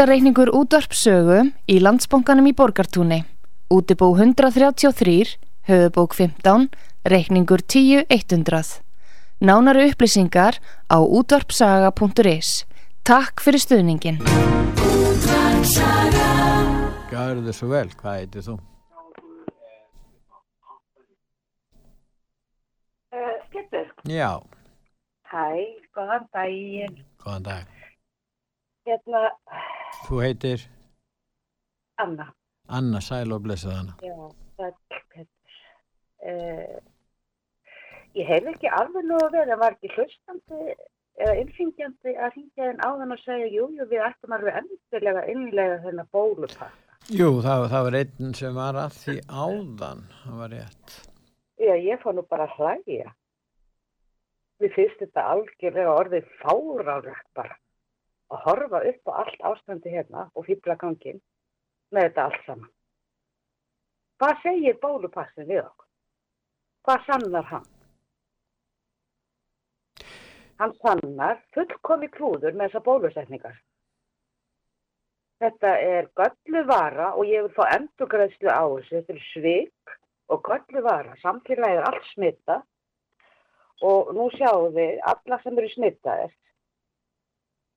Styrtareikningur útvarpsögu í landsbónkanum í Borgartúni. Útibú 133, höfubók 15, reikningur 10100. Nánari upplýsingar á útvarpsaga.is. Takk fyrir stuðningin. Gjörðu þið svo vel, hvað heitir þú? Uh, Getur, Já, hæ, góðan daginn. góðan dag. Hérna, Þú heitir Anna. Anna Sæl og blessað hana. Já, það. Uh, ég hef ekki alveg nú að vera, var ekki hlustandi eða innfengjandi að hringja þinn áðan og segja, jú, jú, við ættum alveg endilega innlega þennan bólupakka. Jú, það, það var einn sem var að því áðan, það var rétt. Já, ég fór nú bara að hlæja. Við fyrst þetta algjörlega orðið fárálegt bara. Að horfa upp á allt ástandi hérna og fýbla gangin með þetta allt saman. Hvað segir bólupassin við okkur? Hvað sannar hann? Hann sannar fullkomi klúður með þessa bólusetningar. Þetta er göllu vara og ég vil fá endurgræðslu á þessu. Þetta er svik og göllu vara. Samfélagið er allt smitta og nú sjáum við alla sem eru smittaðir.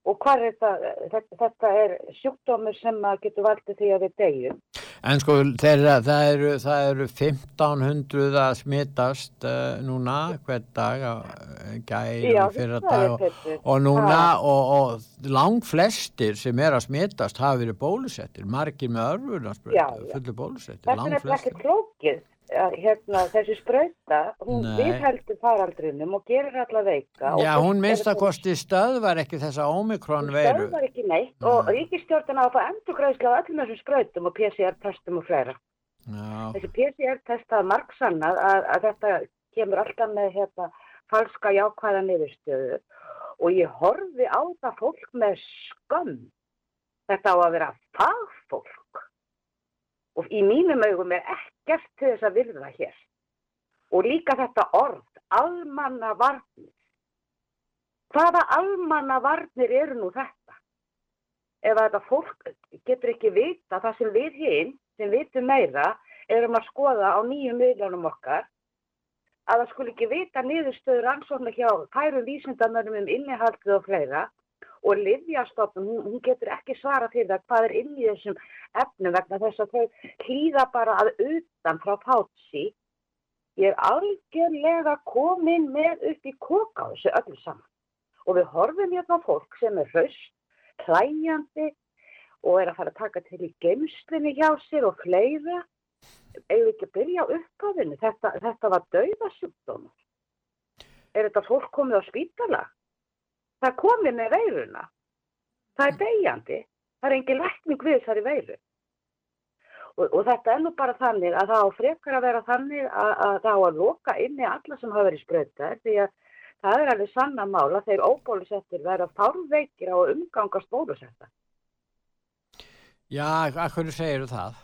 Og hvað er þetta? Þetta, þetta er sjúkdómur sem að getur valdið því að við degjum. En sko, þeirra, það, eru, það eru 1500 að smitast uh, núna hvern dag, uh, gæri það er dag og, og núna og, og lang flestir sem er að smitast hafa verið bólusettir, margir með Já, örfurnarspröð, já. fullir bólusettir, Þetta er lang nefnilega ekki flestir. Að, Hérna, þessi sprauta, hún Nei. viðheldur faraldrinum og gerir alla veika. Já, hún minnst að kosti stöðvar ekki þessa Omikron veiru. stöðvar ekki neitt og ríkistjórnin á að fá endurgræðslu á öllum þessum sprautum og PCR-testum og fleira. Já, Þessi PCR-test hafa margsannað að, að þetta kemur alltaf með hérna, falska jákvæða niðurstöðu og ég horfi á það fólk með skömm. Þetta á að vera fagfólk og í mínum augum er ekkert til þess að virða hér. Og líka þetta orð, almanna varnir. Hvaða almanna varnir eru nú þetta? Ef þetta fólk getur ekki vita það sem við hinn, sem vitum meira, erum að skoða á nýju miðlunum okkar, að það skul ekki vita niðurstöður ansóknar hjá færum vísindamönnum um innihaldið og fleira og Livjastofnun, hún, hún getur ekki svara fyrir það hvað er inn í þessum efnum vegna þess að þau hlýða bara að utan frá Fátsi. Ég er algjörlega komin með upp í koka á þessu öllu saman. Og við horfum hérna fólk sem er hraust, klæjandi og er að fara að taka til í geimslinni hjá sér og fleira. Eða ekki að byrja á upphafinu. Þetta, þetta var dauðasjúkdómur. Er þetta fólk komið á spítala? Það komið með veiruna. Það er deyjandi. Það er engin lækning við þessari veiru. Og, og þetta er nú bara þannig að það á frekar að vera þannig að, að það á að loka inni alla sem hafa verið spröytar því að það er alveg sanna mál að þeir óbólusettir vera fárveikir á að umgangast bólusetta. já, akkur segir það?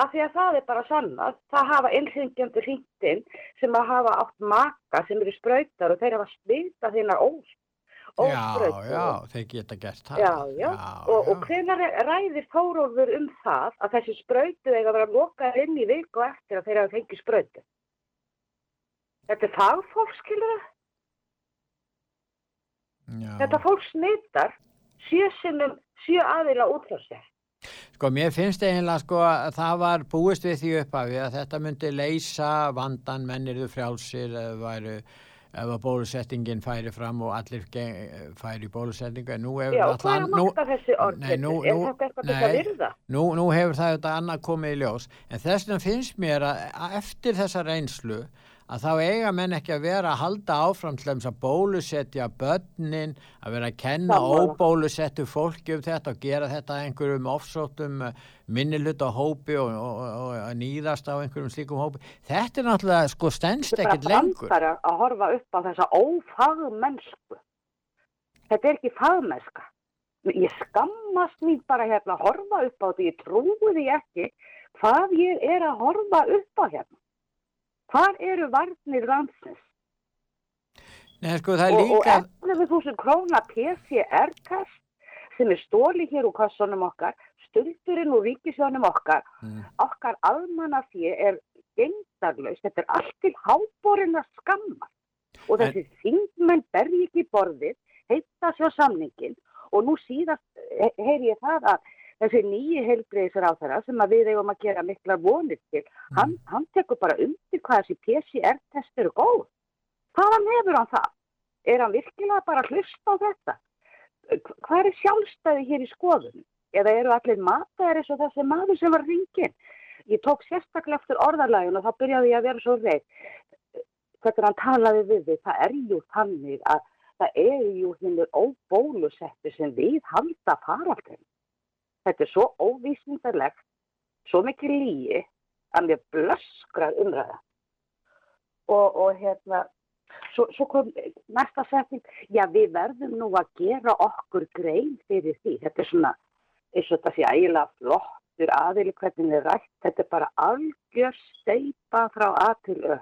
Af því að það er bara sannað, það hafa innfengjandi hringtinn sem að hafa átt maka sem eru spröytar og þeir hafa smita þínar ós, Já, já, þeir geta gert það. Já, já, og, og hvenær ræðir Þórólfur um það að þessi sprautu eiga að vera lokaðar inn í viku eftir að þeir hafa fengið sprautu? Þetta er fagfólk, skilur það? Já. Þetta fólk smittar sjö sinnum, sjö aðila út frá sér. Sko, mér finnst eiginlega sko að það var búist við því upphafi að þetta myndi leysa vandan mennirðu frjálsir ef, væru, ef að bólusettingin færi fram og allir færi. En nú hefur Já, það að nú-? Nei, nú, er nú, nei, nú, nú hefur það þetta annað komið í ljós. En þess vegna finnst mér að eftir þessa reynslu að þá eiga menn ekki að vera að halda áfram til þess að bólusetja börnin, að vera að kenna óbólusettu fólki um þetta og gera þetta einhverjum ofsóttum minniluta hópi og, og, og, og nýðast á einhverjum slíkum hópi. Þetta er náttúrulega sko stendst Þetta er ekkit bara lengur. að horfa upp á þessa ófagmennsku. Þetta er ekki fagmennska. Ég skammast mín bara hérna að horfa upp á því, ég trúi því ekki hvað ég er að horfa upp á hérna. Hvar eru varnir landsins? Nei, sko það er Og, og líka... 11.000 króna PCR-test sem er stóli hér úr kassunum okkar, stundurinn úr ríkisjónum okkar, okkar almannafé er gengdarlaust, þetta er allt til háborina skammar. Og þessi þingmenn bergi ekki borðið, heita sér samningin og nú síðast he- heyri ég það að þessi nýji þeirra sem við eigum að gera miklar vonir til, hann, hann tekur bara undir hvað þessi PCR-test eru góð. Hvaðan hefur hann það? Er hann virkilega bara að hlusta á þetta? Hv- Hvað er sjálfstæði hér í skoðunum? Eða eru allir mataðir eins og þessi maður sem var ringin? Ég tók sérstaklega eftir orðarlægun og þá byrjaði ég að vera svo reið. Hvernig hann talaði við þig, það er jú þannig að það eru jú hinnur óbólusettu sem við halda faraldurinn. Þetta er svo óvísindalegt, svo mikið lígi að mér blöskrar umræða. Og, og hérna, svo, svo kom næsta setning, já við verðum nú að gera okkur grein fyrir því. Þetta er svona, eins og þetta sé ægilega flottur aðili hvernig þið rætt, þetta er bara algjör steipa frá A til Ö.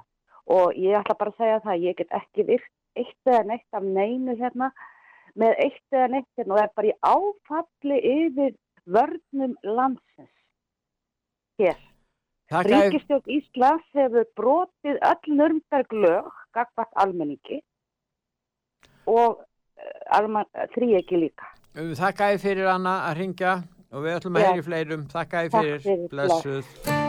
Og ég ætla bara að segja það, ég get ekki virt eitt eða neitt af neinu hérna með eitt eða neitt hérna og er bara í áfalli yfir vörnum landsins hér. Þér- Ríkistjórn Íslands hefur brotið öll nörmberg lög gagvart almenningi og þrý ekki líka. Um, Þakka þið fyrir Anna að ringja og við ætlum að heyri fleirum. Þið Takk fyrir, fyrir, blessuð.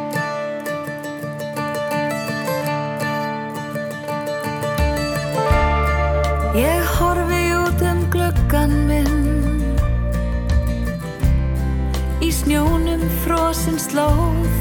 Snjónum frosin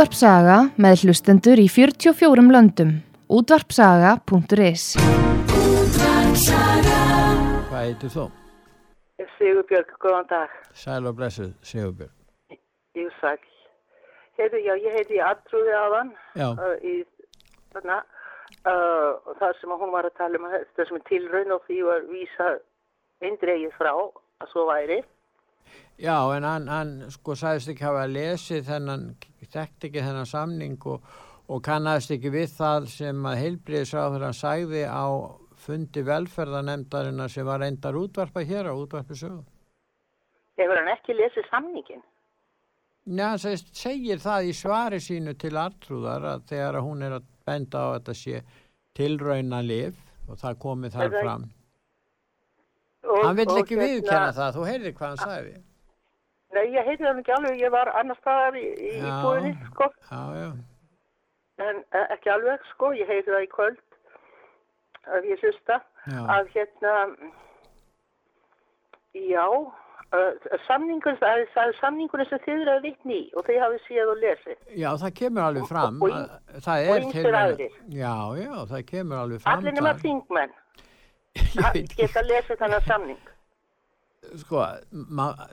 Útvarpsaga með hlustendur í 44 löndum. Útvarpsaga.is Hvað heitir þú? Sigurbjörg, góðan dag. Sæl og blessuð, Sigurbjörg. Ég sæl. Heiti, já, ég heiti Artrúði áðan Já. uh, í þarna uh, og það sem hún var að tala um að þetta sem er tilraun og því var vísa eindreigið frá að svo væri. Já, en hann, hann sko sagðist ekki hafa lesið þennan, þekkt ekki þennan samning og, og kannast ekki við það sem að heilbriðisráður hann sagði á fundi velferðanemndarinnar sem var reyndar útvarpa hér á útvarpi sögu. Hefur hann ekki lesið samningin? Já, hann segist, segir það í svari sínu til Artrúðar að þegar hún er að benda á að þetta sé tilrauna lif og það komið þar fram. Og, hann vill ekki viðkenna það, þú heyrðir hvað hann sagði. Nei, ég heiti hann ekki alveg, ég var annar staðar í, í búinni, sko. Já, já. En uh, ekki alveg, sko, ég heiti það í kvöld að ég hlusta að hérna, já, uh, samningur, það er, það er samningur sem þið eru að vitni og þið hafið séð og lesið. Já, það kemur alveg fram. og- að það og er ýmsir tilrauna- aðrir. Já, já, það kemur alveg fram. Allir nema þingmenn geta lesið þennan samning. Sko,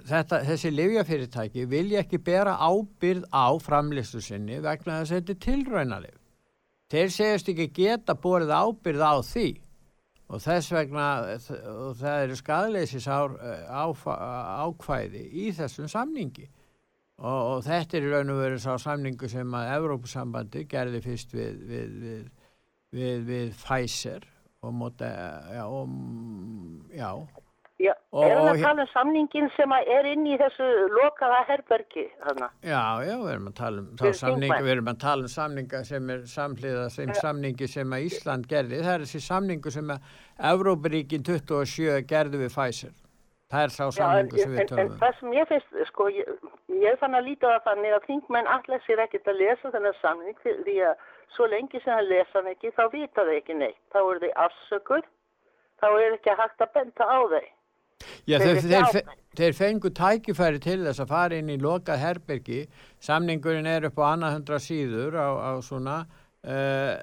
þetta, þessi livjafyrirtæki vilja ekki bera ábyrð á framlistu sinni vegna þess að þetta er tilraunalif. Þeir segjast ekki geta borið ábyrð á því og þess vegna og það eru skadleysis ákvæði í þessum samningi og, og þetta er í raun og veru sá samningu sem að Evrópusambandi gerði fyrst við, við, við, við, Pfizer og móta, já, og, já, er og að tala um samningin sem er inn í þessu lokaða herbergi, þarna? Já, já, við erum að tala um, samninga, erum að tala um samninga sem er samhliða þeim samningi sem að Ísland gerði. Það er þessi samningu sem að Evróparíkin 27 gerði við Pfizer. Það er sá Já, en, samningu sem við en, en tölum um. það sem ég finnst, sko, ég, ég fann að líta á það þannig að þingmenn allir sér ekkert að lesa þennan samning því að svo lengi sem það lesa ekki, þá vita þau ekki neitt. Þá eru þau afsökur, þá er ekki hægt að benda á þau. Já, þeir þeir, þeir, fengu tækifæri til þess að fara inn í lokað herbergi. Samningurinn er upp á annað hundra síður á, á svona uh,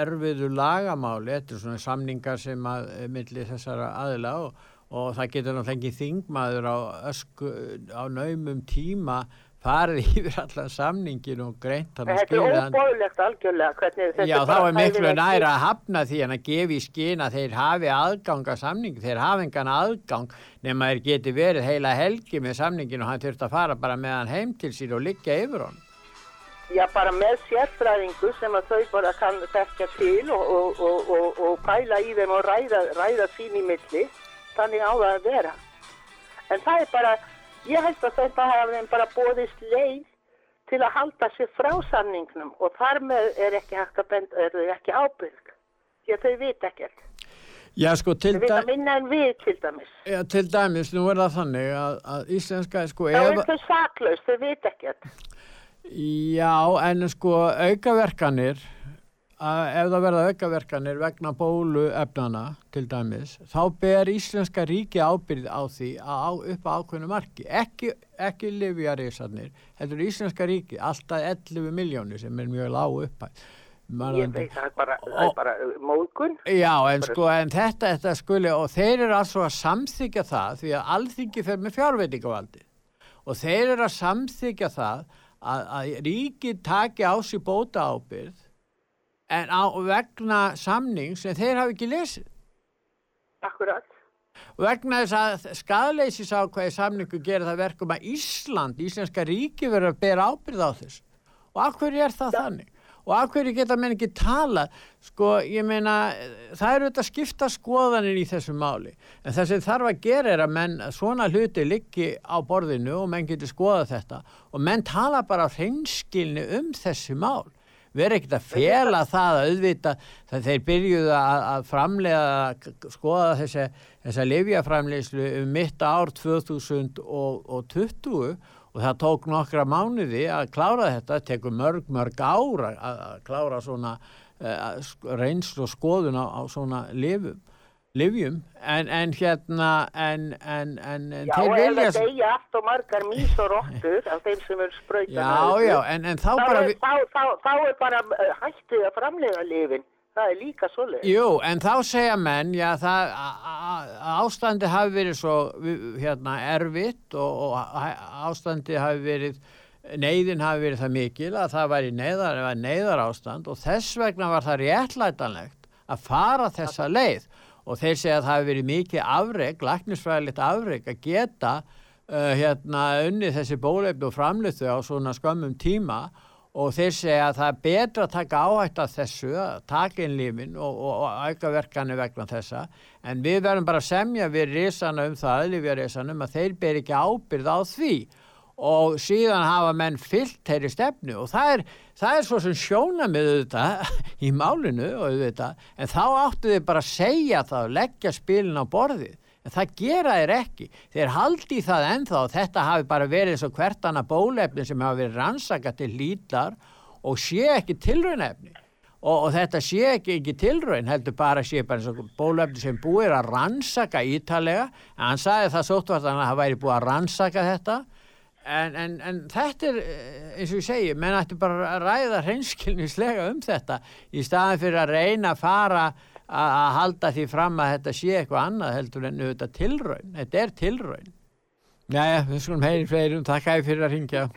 erfiðu lagamáli. Þetta er svona samningar sem að eh, milli þessara aðila og, og það getur náttúrulega ekki þingmaður á, ösku, á naumum tíma farið yfir allan samningin og greint hann og Þetta skilið er hann. óbóðilegt algjörlega þetta Já, þá er miklu næra að hafna því en að gefa í skina þeir hafi aðgang að samningi, þeir hafi engan aðgang nema þeir geti verið heila helgi með samningin og hann þurft að fara bara með hann heim til sín og liggja yfir hann. Já, bara með sérfræðingu sem að þau bara kann þekkja til og, og, og, og pæla í þeim og ræða, ræða sín í milli. Þannig á það að vera. En það er bara, ég held að þetta hafa þeim bara bóðist leið til að halda sér frá samningnum og þar með er ekki hægt að benda, er þau ekki ábyrg. Því að þau veit ekkert. Já, sko, til, Þau veit dæ að minna en við til dæmis. já, til dæmis, nú er það þannig að, að íslenska, sko, Þá er þau saklaus, þau veit ekkert. já, en sko, aukaverkanir, að ef það verða aukaverkanir vegna bólu efnana, til dæmis, þá ber íslenska ríki ábyrð á því að á, upp á ákveðnu marki, ekki, ekki livjarísarnir, er íslenska ríki, alltaf 11 miljónir sem er mjög lág upphæð. Ég veit það er bara, er bara móðgun. Já, en Bara- sko, en þetta, þetta skuli, og þeir eru altså að samþykja það, því að alþingi fer með fjárveitingavaldi. Og þeir eru að samþykja það að, að ríkið taki á sig bóta ábyrð, en á vegna samning sem þeir hafi ekki lesið. Akkurat. Vegna þess að skadleysis ákvæði samningu gera það verkum að Ísland, Íslenska ríki verður að bera ábyrð á þess. Og af hverju er það þannig? Og af hverju geta menn ekki tala? Sko, ég meina, það eru þetta skipta skoðanir í þessu máli. En það sem þarf að gera er að menn, svona hluti liggi á borðinu og menn getur skoðað þetta. Og menn tala bara á hreinskilni um þessi mál. Verð ekkert að fela það að auðvita þegar þeir byrjuðu að, að framlega, skoða þessi, þessa livjaframleyslu um mitt ár 2020 og það tók nokkra mánuði að klára þetta, það tekur mörg, mörg ára að, að klára svona uh, reynslu og skoðun á, á svona lifum. Livjum en, en hérna en, en, Já, þeir vilja það deyja allt og margar mís og rottur af þeim sem er sprautan Já, já, en, en þá bara er, þá, þá, þá er bara uh, hættið að framleiða lifin það er líka svoleið Jú, en þá segja menn, já, það ástandi hafi verið svo hérna, erfitt og, og ástandi hafi verið neyðin hafi verið það mikil að það væri neyðar, neyðar ástand og þess vegna var það réttlætanlegt að fara þessa leið og þeir segja að það hafi verið mikið afreg, læknisfræðilegt afreg að geta uh, hérna unni þessi bólefni og framlið þau á svona skömmum tíma. Og þeir segja að það er betra að taka áhætt af þessu, að taka inn lífin og, og, og auka verkanu vegna þessa. En við verðum bara að semja við risana um það, lífjarisanum að þeir ber ekki ábyrð á því og síðan hafa menn fyllt þeirri stefnu. Og það er, það er svo sem sjóna með auðvitað í málinu og auðvitað. En þá áttu þið bara að segja það og leggja spilin á borðið. En það gera þeir ekki. Þeir haldi það ennþá og þetta hafi bara verið eins og hvert annað bólefni sem hafa verið rannsaka til lítar og sé ekki tilraunefni. Og, og þetta sé ekki, ekki tilraun heldur bara sé bara eins og bólefni sem búið að rannsaka ítalega en hann sagði það sóttvartan að það væri búið að rannsaka þetta En, en, en þetta er, eh, eins og ég segi, menn ættu bara að ræða hreinskilnislega um þetta í staðan fyrir að reyna að fara að halda því fram að þetta sé eitthvað annað heldur en auðvitað tilraun. Þetta er tilraun. Jæja, við skulum heyri fleirum. Takk að fyrir að ringja.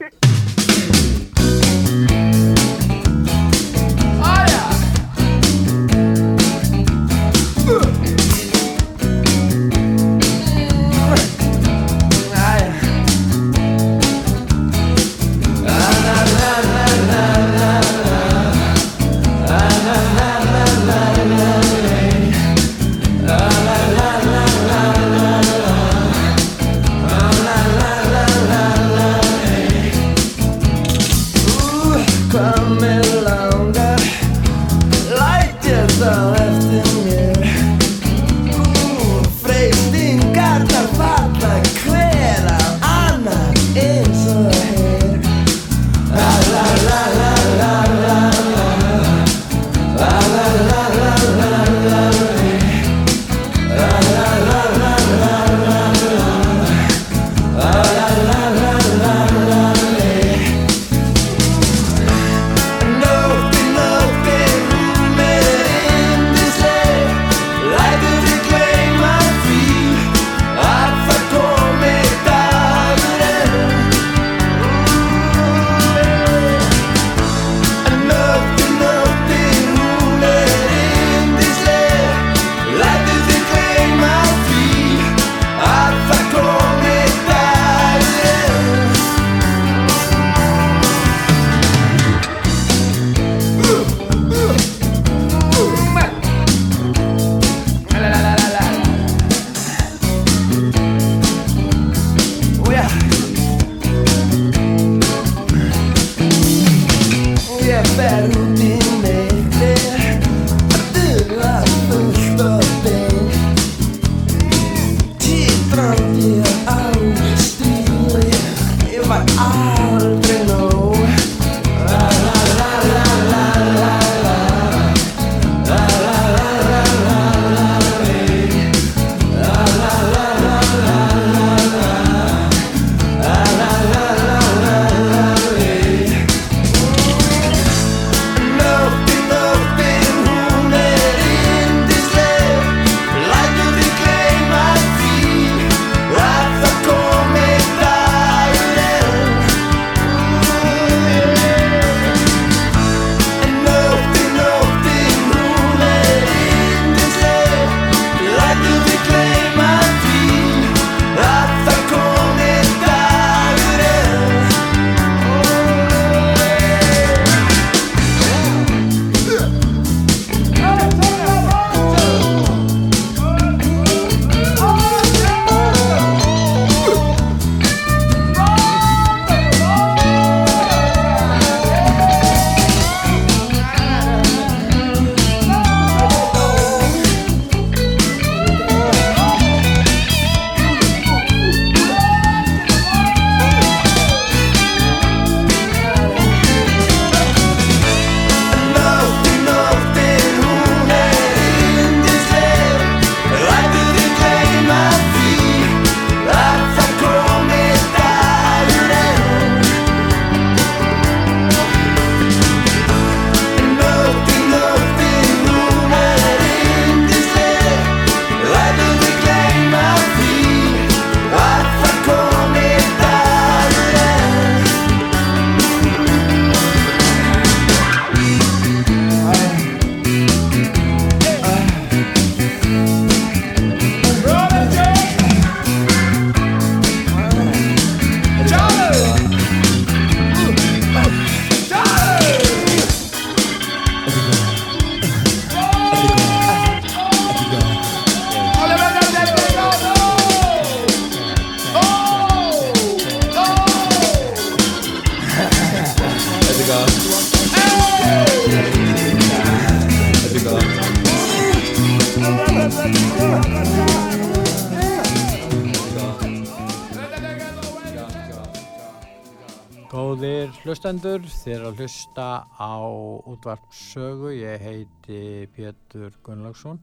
Útvarpsögu, ég heiti Pétur Gunnlaugsson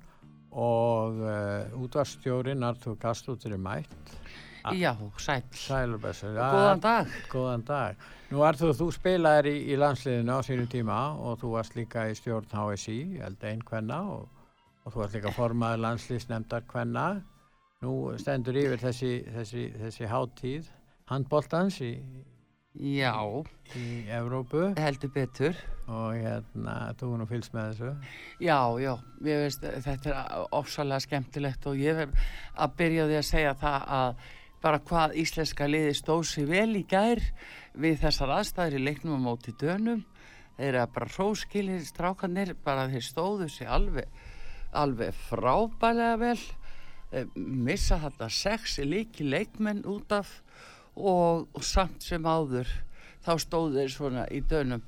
og uh, útvarpsstjórin Artur Gastútur er mætt. Já, sæl. Sælur Bessur. Góðan dag. Góðan dag. Nú Artur, þú spilaðir í, í landsliðinu á sínum tíma og þú varst líka í stjórn HSI, held einn kvenna og, og þú varst líka formaður landsliðsnefndar kvenna. Nú stendur yfir þessi, þessi, þessi hátíð handbóltans í, í Evrópu. Heldur betur. Og hérna, þú er nú fylgst með þessu. Já, já, ég veist, þetta er ofsalega skemmtilegt og ég hef að byrja því að segja það að bara hvað íslenska liði stóð sér vel í gær við þessar aðstæður í leiknum á móti dönum. Þeir eru bara hróskilir strákanir, bara þeir stóðu sér alveg, alveg frábælega vel. Eh, Missa þetta sex líki leikmenn út af og, og samt sem áður þá stóðu þeir svona í dönum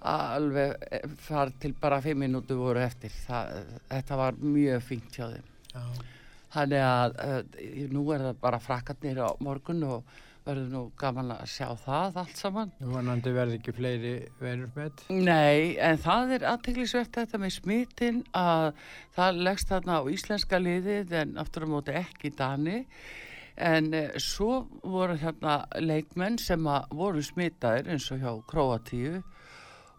alveg eh, þar til bara fimm minútu voru eftir. Það, þetta var mjög fínt hjá þeim. Já. þannig að uh, nú er það bara frakkarnir á morgun og verður nú gaman að sjá það allt saman. Nú vonandi verði ekki fleiri verður með. Nei, en það er aðteglisvert þetta með smitin að það leggst þarna á íslenska liðið en aftur á móti ekki Dani. En eh, svo voru hérna leikmenn sem voru smitaðir eins og hjá Króatíu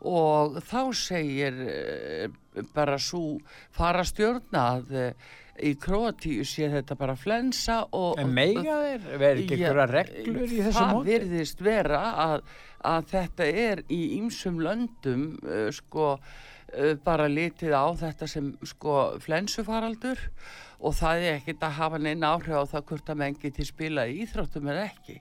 og þá segir eh, bara svo farastjórn að eh, í Króatíu sé þetta bara flensa og En meiga þeir? Verður ekki einhverja reglur í þessu það móti? virðist vera að, að þetta er í ýmsum löndum uh, sko uh, bara litið á þetta sem sko flensufaraldur og það er ekkert að hafa neina áhrif á það hvort að menn geti spila í íþróttum eða ekki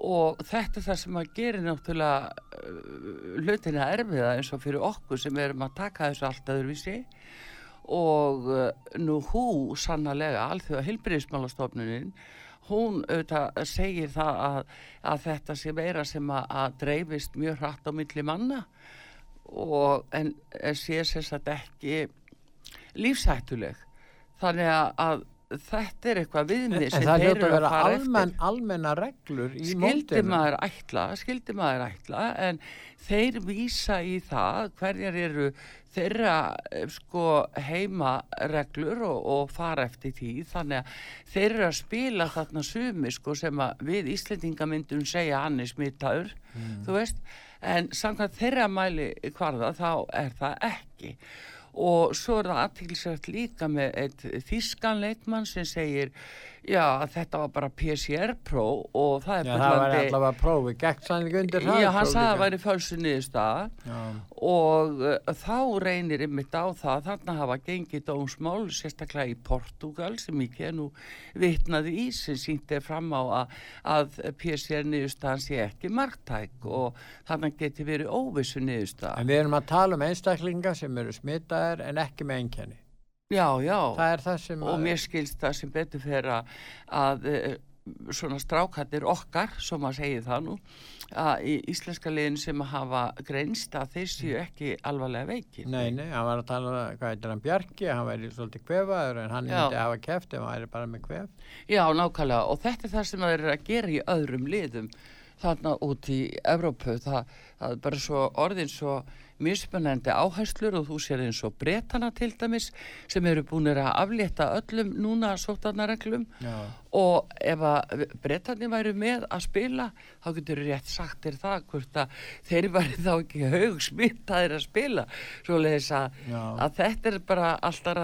og þetta er það sem að gera náttúrulega uh, hlutina erfiða eins og fyrir okkur sem erum að taka þessu allt öðruvísi. Og uh, nú hú sannlega alþjóða hilbriðismálastofnunin hún auðvitað segir það að, að þetta sé meira sem að, að dreifist mjög hratt á milli manna. Og en sé sagt ekki lífsættuleg þannig að þetta er eitthvað viðmið En það hljóta að vera eftir. almenna reglur í skildi maður ætla skildi maður ætla en þeir vísa í það hverjar eru þeirra eh, sko heimareglur og, og fara eftir því. Þannig að þeir eru að spila þarna sumi sko sem við Íslendinga myndum segja hann er þú veist. En samkvæmt þeirra mæli hvarða þá er það ekki. og svo er það aðtilsvægt líka með eitt þýskan leikmann sem segir já að þetta var bara PCR-pró og það er Já, það var allavega prófi, gegn sannlega undir það. Já, hann sagði að það væri fölsu niðurstaða Já. og uh, þá reynir ymmit á það þarna hafa gengið dómsmál sérstaklega í Portugal sem er nú vitnaði í sem sýndi fram á að, að PCR niðurstaðan sé ekki margtæk og þannig geti verið óvissu niðurstaða. En við erum að tala um einstaklinga sem eru smitaðir en ekki með einkenni. Já, já. Það er það sem Og að- mér skilst það sem betur fyrir að, að eh, svona strákattir okkar, sem maður segir það nú, að í íslenska liðin sem hafa greinst að þeir séu ekki alvarlega veikir. Nei, nei, hann var að tala, um, hvað heitir hann, Bjarki, hann væri svolítið kvefaður en hann myndi hafa keft ef hann væri bara með kvef. Já, nákvæmlega og þetta er það sem það er að gera í öðrum liðum þarna út í Evrópu. Það, það er bara svo orðin svo mismunandi áherslur og þú sér eins og bretana til dæmis sem eru búinir að aflétta öllum núna sótarnareglum og ef að bretani væri með að spila þá getur rétt sagt þér það hvort að þeir væri þá ekki haug smittaðir að spila. Svo leiðis að, að þetta er bara alltaf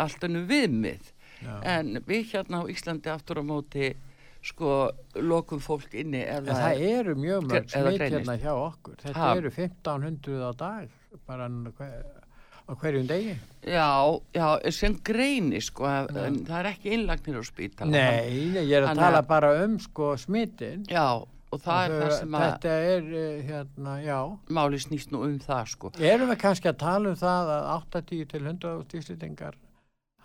alltaf viðmið. Já. en við hérna á Íslandi aftur á móti sko lokum fólk inni En það eru mjög mörg smitt hérna hjá okkur. Þetta Ha. eru 1500 á dag, bara hver, á hverjum degi. Já, já, sem greini sko, en það er ekki innlagnir á spítala Nei, nei, ég er að tala bara um sko smittin. Já, og það er það sem að Þetta er, eh, hérna, já. máli snýst nú um það sko Erum við kannski að tala um það að 80 til 100 stíslendingar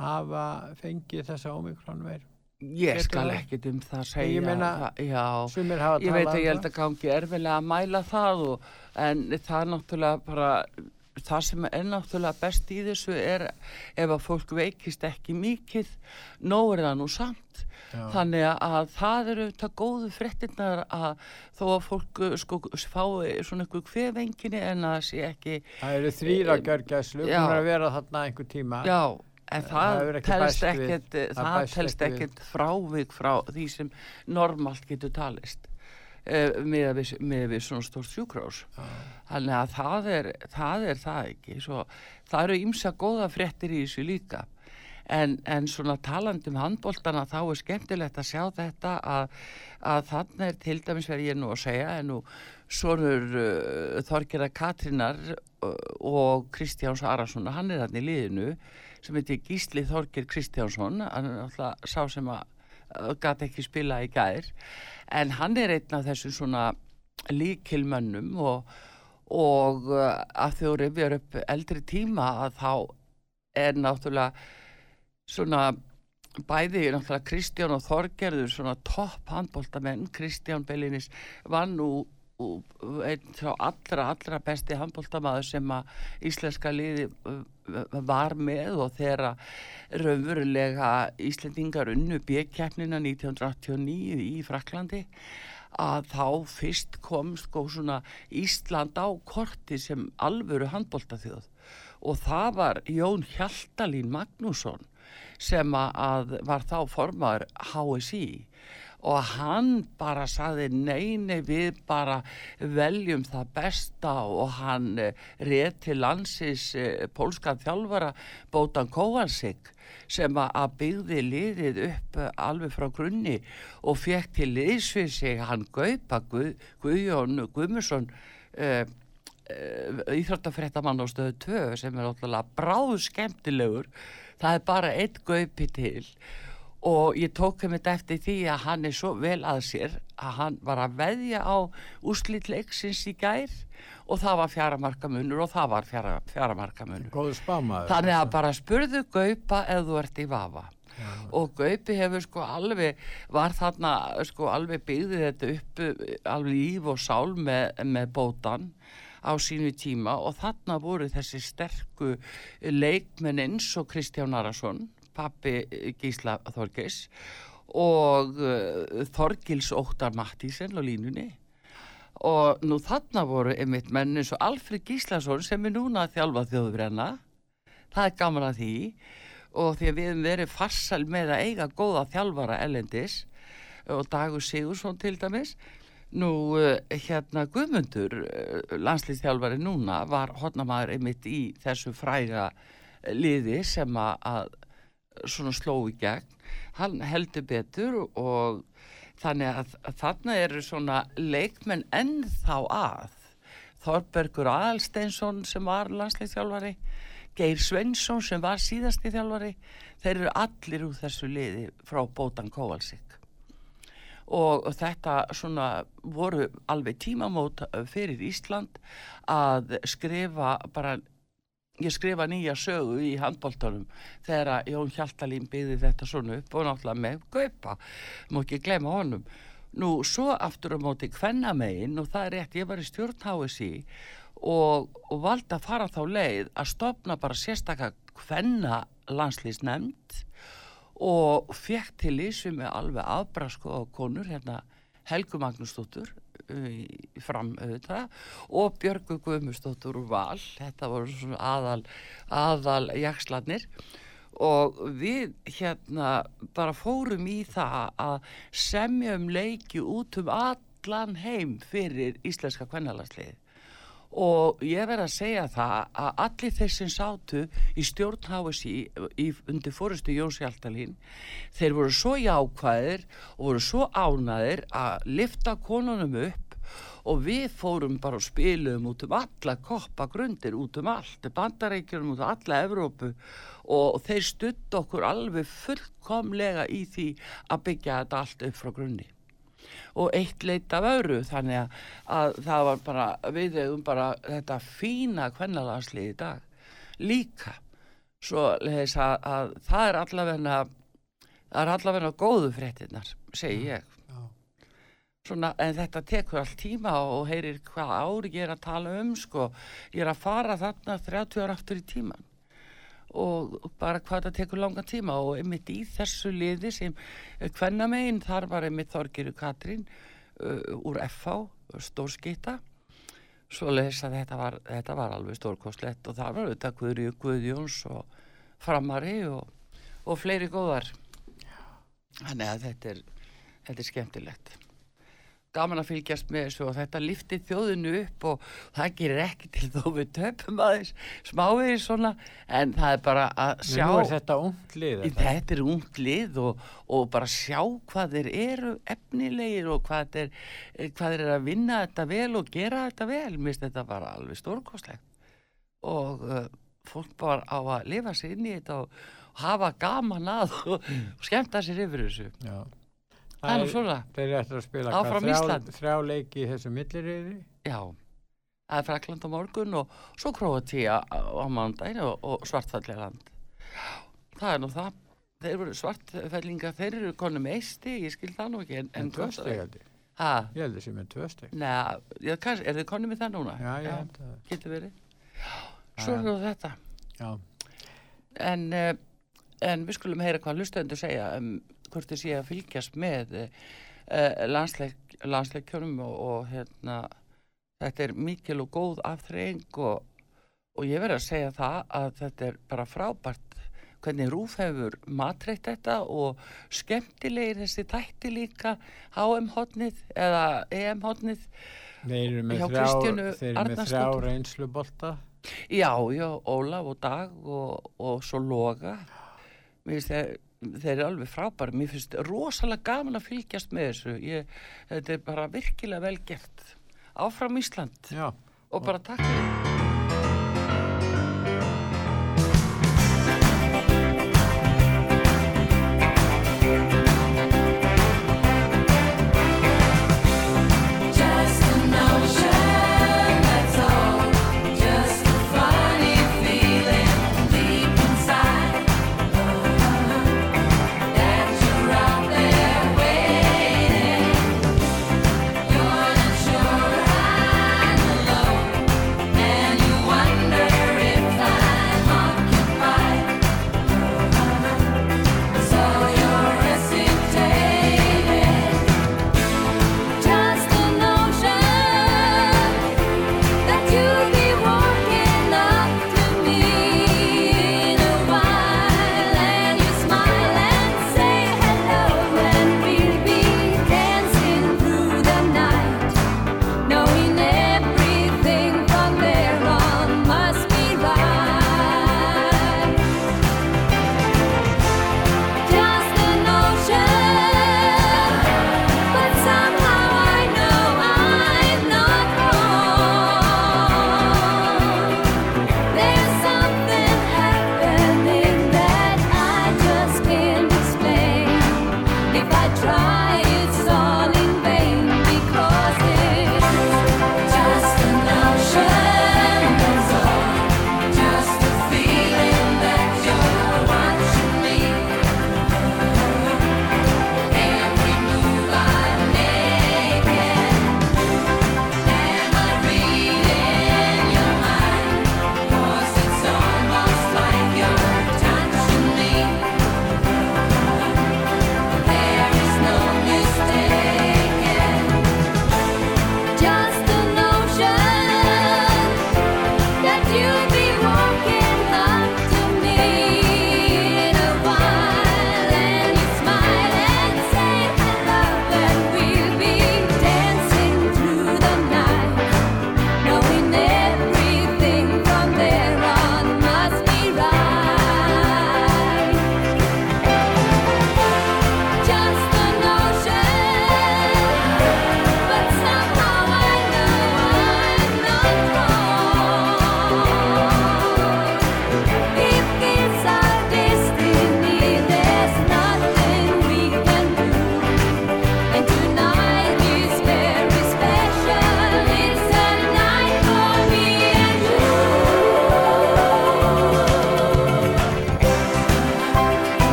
hafa fengið þessa ómikrón veir? Ég skal ekkit um það segja Ég meina, það, já, sumir hafa ég veit að um ég held það. að gangi erfilega að mæla það og, en það er náttúrulega bara það sem er náttúrulega best í þessu er ef að fólk veikist ekki mikið, nóg er það nú samt. Já. Þannig að það eru þetta góðu fréttinnar að þó að fólk sko fái svona einhver kvefenginni en að það sé ekki... Það eru þrýra gjörgæslu, Já. búin að vera þarna einhver tíma. Já, en það, ekkert, það, bæst telst ekkert frávik frá því sem normalt getur talist uh, með við, með við svona stórt sjúkrós. Þannig að það er, það er það ekki. Svo, það eru ýmsa góða fréttir í þessu líka. En, en svona talandi um handbóltana þá er skemmtilegt að sjá þetta að, að þannig er til dæmis verið ég nú að segja en nú svonur uh, Þorgerða Katrínar uh, og Kristjáns Arason hann er hann í liðinu sem heitir Gísli Þorger Kristjánsson hann er alltaf sá sem að gat ekki spila í gær en hann er einn af þessum svona líkilmönnum og, og uh, að þau rifjar upp eldri tíma að þá er náttúrulega svona bæði náttúrulega Kristján og Þorgerður svona topp handbóltamenn Kristján Bellinis var nú einn frá allra, allra besti handbóltamaður sem að íslenska liði uh, var með og þeirra raunverulega Íslendingar unnu bjökkeppnina 1989 í Fraklandi að þá fyrst kom sko svona Ísland á korti sem alvöru handbóltaþjóð og það var Jón Hjaltalín Magnússon sem að- var þá formaður HSI og hann bara saði nei, nei, við bara veljum það besta. Og hann eh, réð til landsis eh, pólskan þjálfara Bótan Kóvalsik sem að- byggði liðið upp eh, alveg frá grunni og fekk til liðs fyrir sig hann Gaupa Guð, Guðjón Guðmusson uh, íþróttafréttamann á stöðu 2 sem er náttúrulega bráð skemmtilegur það er bara eitt gaupi til. og ég tók um þetta eftir því að hann er svo vel að sér að hann var að veðja á úslitleiksins í gær og það var fjaramarkamunur og það var fjara, fjaramarkamunur. Þannig að bara spurðu gaupa ef þú ert í vafa. Og Gaupi hefur sko alveg var þarna sko alveg byggði þetta upp alveg líf og sál með, með bótan á sínu tíma. Og þarna voru þessi sterku leikmenn eins og Kristján Arason pappi Gísla Þorgis og uh, Þorgils Óttar Mattísen á línunni. Og nú þarna voru einmitt menn eins og Alfred Gíslason sem er núna að þjálfa þjóðbrenna það er gaman að því. Og því að við hefum verið farsal með að eiga góða þjálfara ellendis og Dagur Sigursson til dæmis. Nú hérna Guðmundur landslýstjálfari núna var hodnamaður einmitt í þessu fræga eh, liði sem að svona sló í gegn. Hann heldur betur og þannig að, að þarna eru svona leikmenn ennþá að. Þorbergur Aðalsteinsson sem var landslýstjálfari Geir Svensson sem var síðasti þjálfari þeir eru allir úr þessu liði frá Bótan Kóvalsik og þetta svona voru alveg tímamót fyrir Ísland að skrifa bara ég skrifa nýja sögu í handbóltunum þegar Jón Hjaltalín byggði þetta svona upp og náttúrulega með gaupa má ekki gleyma honum. Nú svo aftur á móti kvennamegin og það er rétt, ég var í stjórn HSI og, og valdi að fara þá leið að stopna bara sérstakka kvenna landslýsnefnd og fekk til lísu með alveg afbrasko á konur hérna Helgu Magnúsdóttur í- fram auðvitað. Og Björgu Guðmusdóttur úr Val. Þetta voru svona aðal aðal jakslarnir og við hérna bara fórum í það að semja um leiki út um allan heim fyrir íslenska kvennalagsliði og ég verð að segja það að allir þeir sem sátu í stjórn HSI í, undir fórustu Jóns Hjaltalín þeir voru svo jákvæðir og voru svo ánaðir að lifta konunum upp. Og við fórum bara og spilum út um alla koppagrundir, út um allt bandarækjunum út um alla Evrópu. Og þeir stutt okkur alveg fullkomlega í því að byggja þetta allt upp frá grunni og eitt leit af öðru. Þannig að, að það var bara við hefum bara þetta fína kvennalansli í dag líka. Svo leðis að, að það er allavegna það er allavegna góðu fréttinnar segi ég. svona, en þetta tekur allt tíma og heyrir hvað ári ég er að tala um sko, ég er að fara þarna 30 ára aftur í tíman og bara hvað það tekur langa tíma. Og einmitt í þessu liði sem hvenna megin þar var einmitt Þorgiru Katrín uh, úr FH, stórskita svo leys að þetta var, þetta var alveg stórkostlegt og það var auðvitað Guðri Guðjóns og Framari og, og fleiri góðar. Þannig að þetta er, þetta er skemmtilegt gaman að fylgjast með þessu og þetta lifti þjóðinu upp og það gerir ekki til þó við töpum aðeins smávegis svona en það er bara að sjá Nú er þetta ungt lið. það? þetta er ungt lið og, og bara sjá hvað þeir eru efnilegir og hvað þeir, hvað þeir eru að vinna þetta vel og gera þetta vel mér finnst þetta bara alveg stórkostlegt og uh, fólk bara á að lifa sér inn í þetta og hafa gaman að og, skemmta sér yfir þessu Já. Það er svona. Þeir ættu að spila Áfram hvað, þrjá, þrjá leiki í þessu milliriði. Já, það er Frakland á morgun og svo Króatíja á mánudaginn og, og Svartfalliland. Það er nú það. Þeir eru svartfellinga, þeir eru konum eisti, ég skil það nú ekki. En, En tvö stig held ég. Hæ? Ég held þessi með tvö steg. Nei, já, kannski, er þið konum með það núna? Já, held það. Getur verið. Svo Já. er nú þetta. Já. En, uh, en við skulum heyra hvað lustendur segja um hvort þið sé að fylgjast með uh, landsleik, landsleikjörnum og, og hérna, þetta er mikil og góð afþreying og, og ég verð að segja það að þetta er bara frábært hvernig Rúf hefur matreitt þetta og skemmtilegir þessi tætti líka HM hotnið eða EM hotnið Þeir eru með þrjá, þrjá reynslubolta. Já, já, Ólaf og Dag og, og svo Loga mér finnst þeir, þeir eru alveg frábæri mér finnst rosalega gaman að fylgjast með þessu. Ég, þetta er bara virkilega vel gert. Áfram Ísland. Já. og bara takk fyrir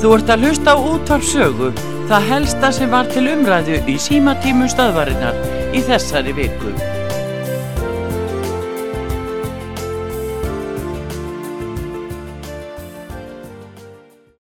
Þú ert að hlusta á útvarpsögu, það helsta sem var til umræðu í símatímu stöðvarinnar í þessari viku.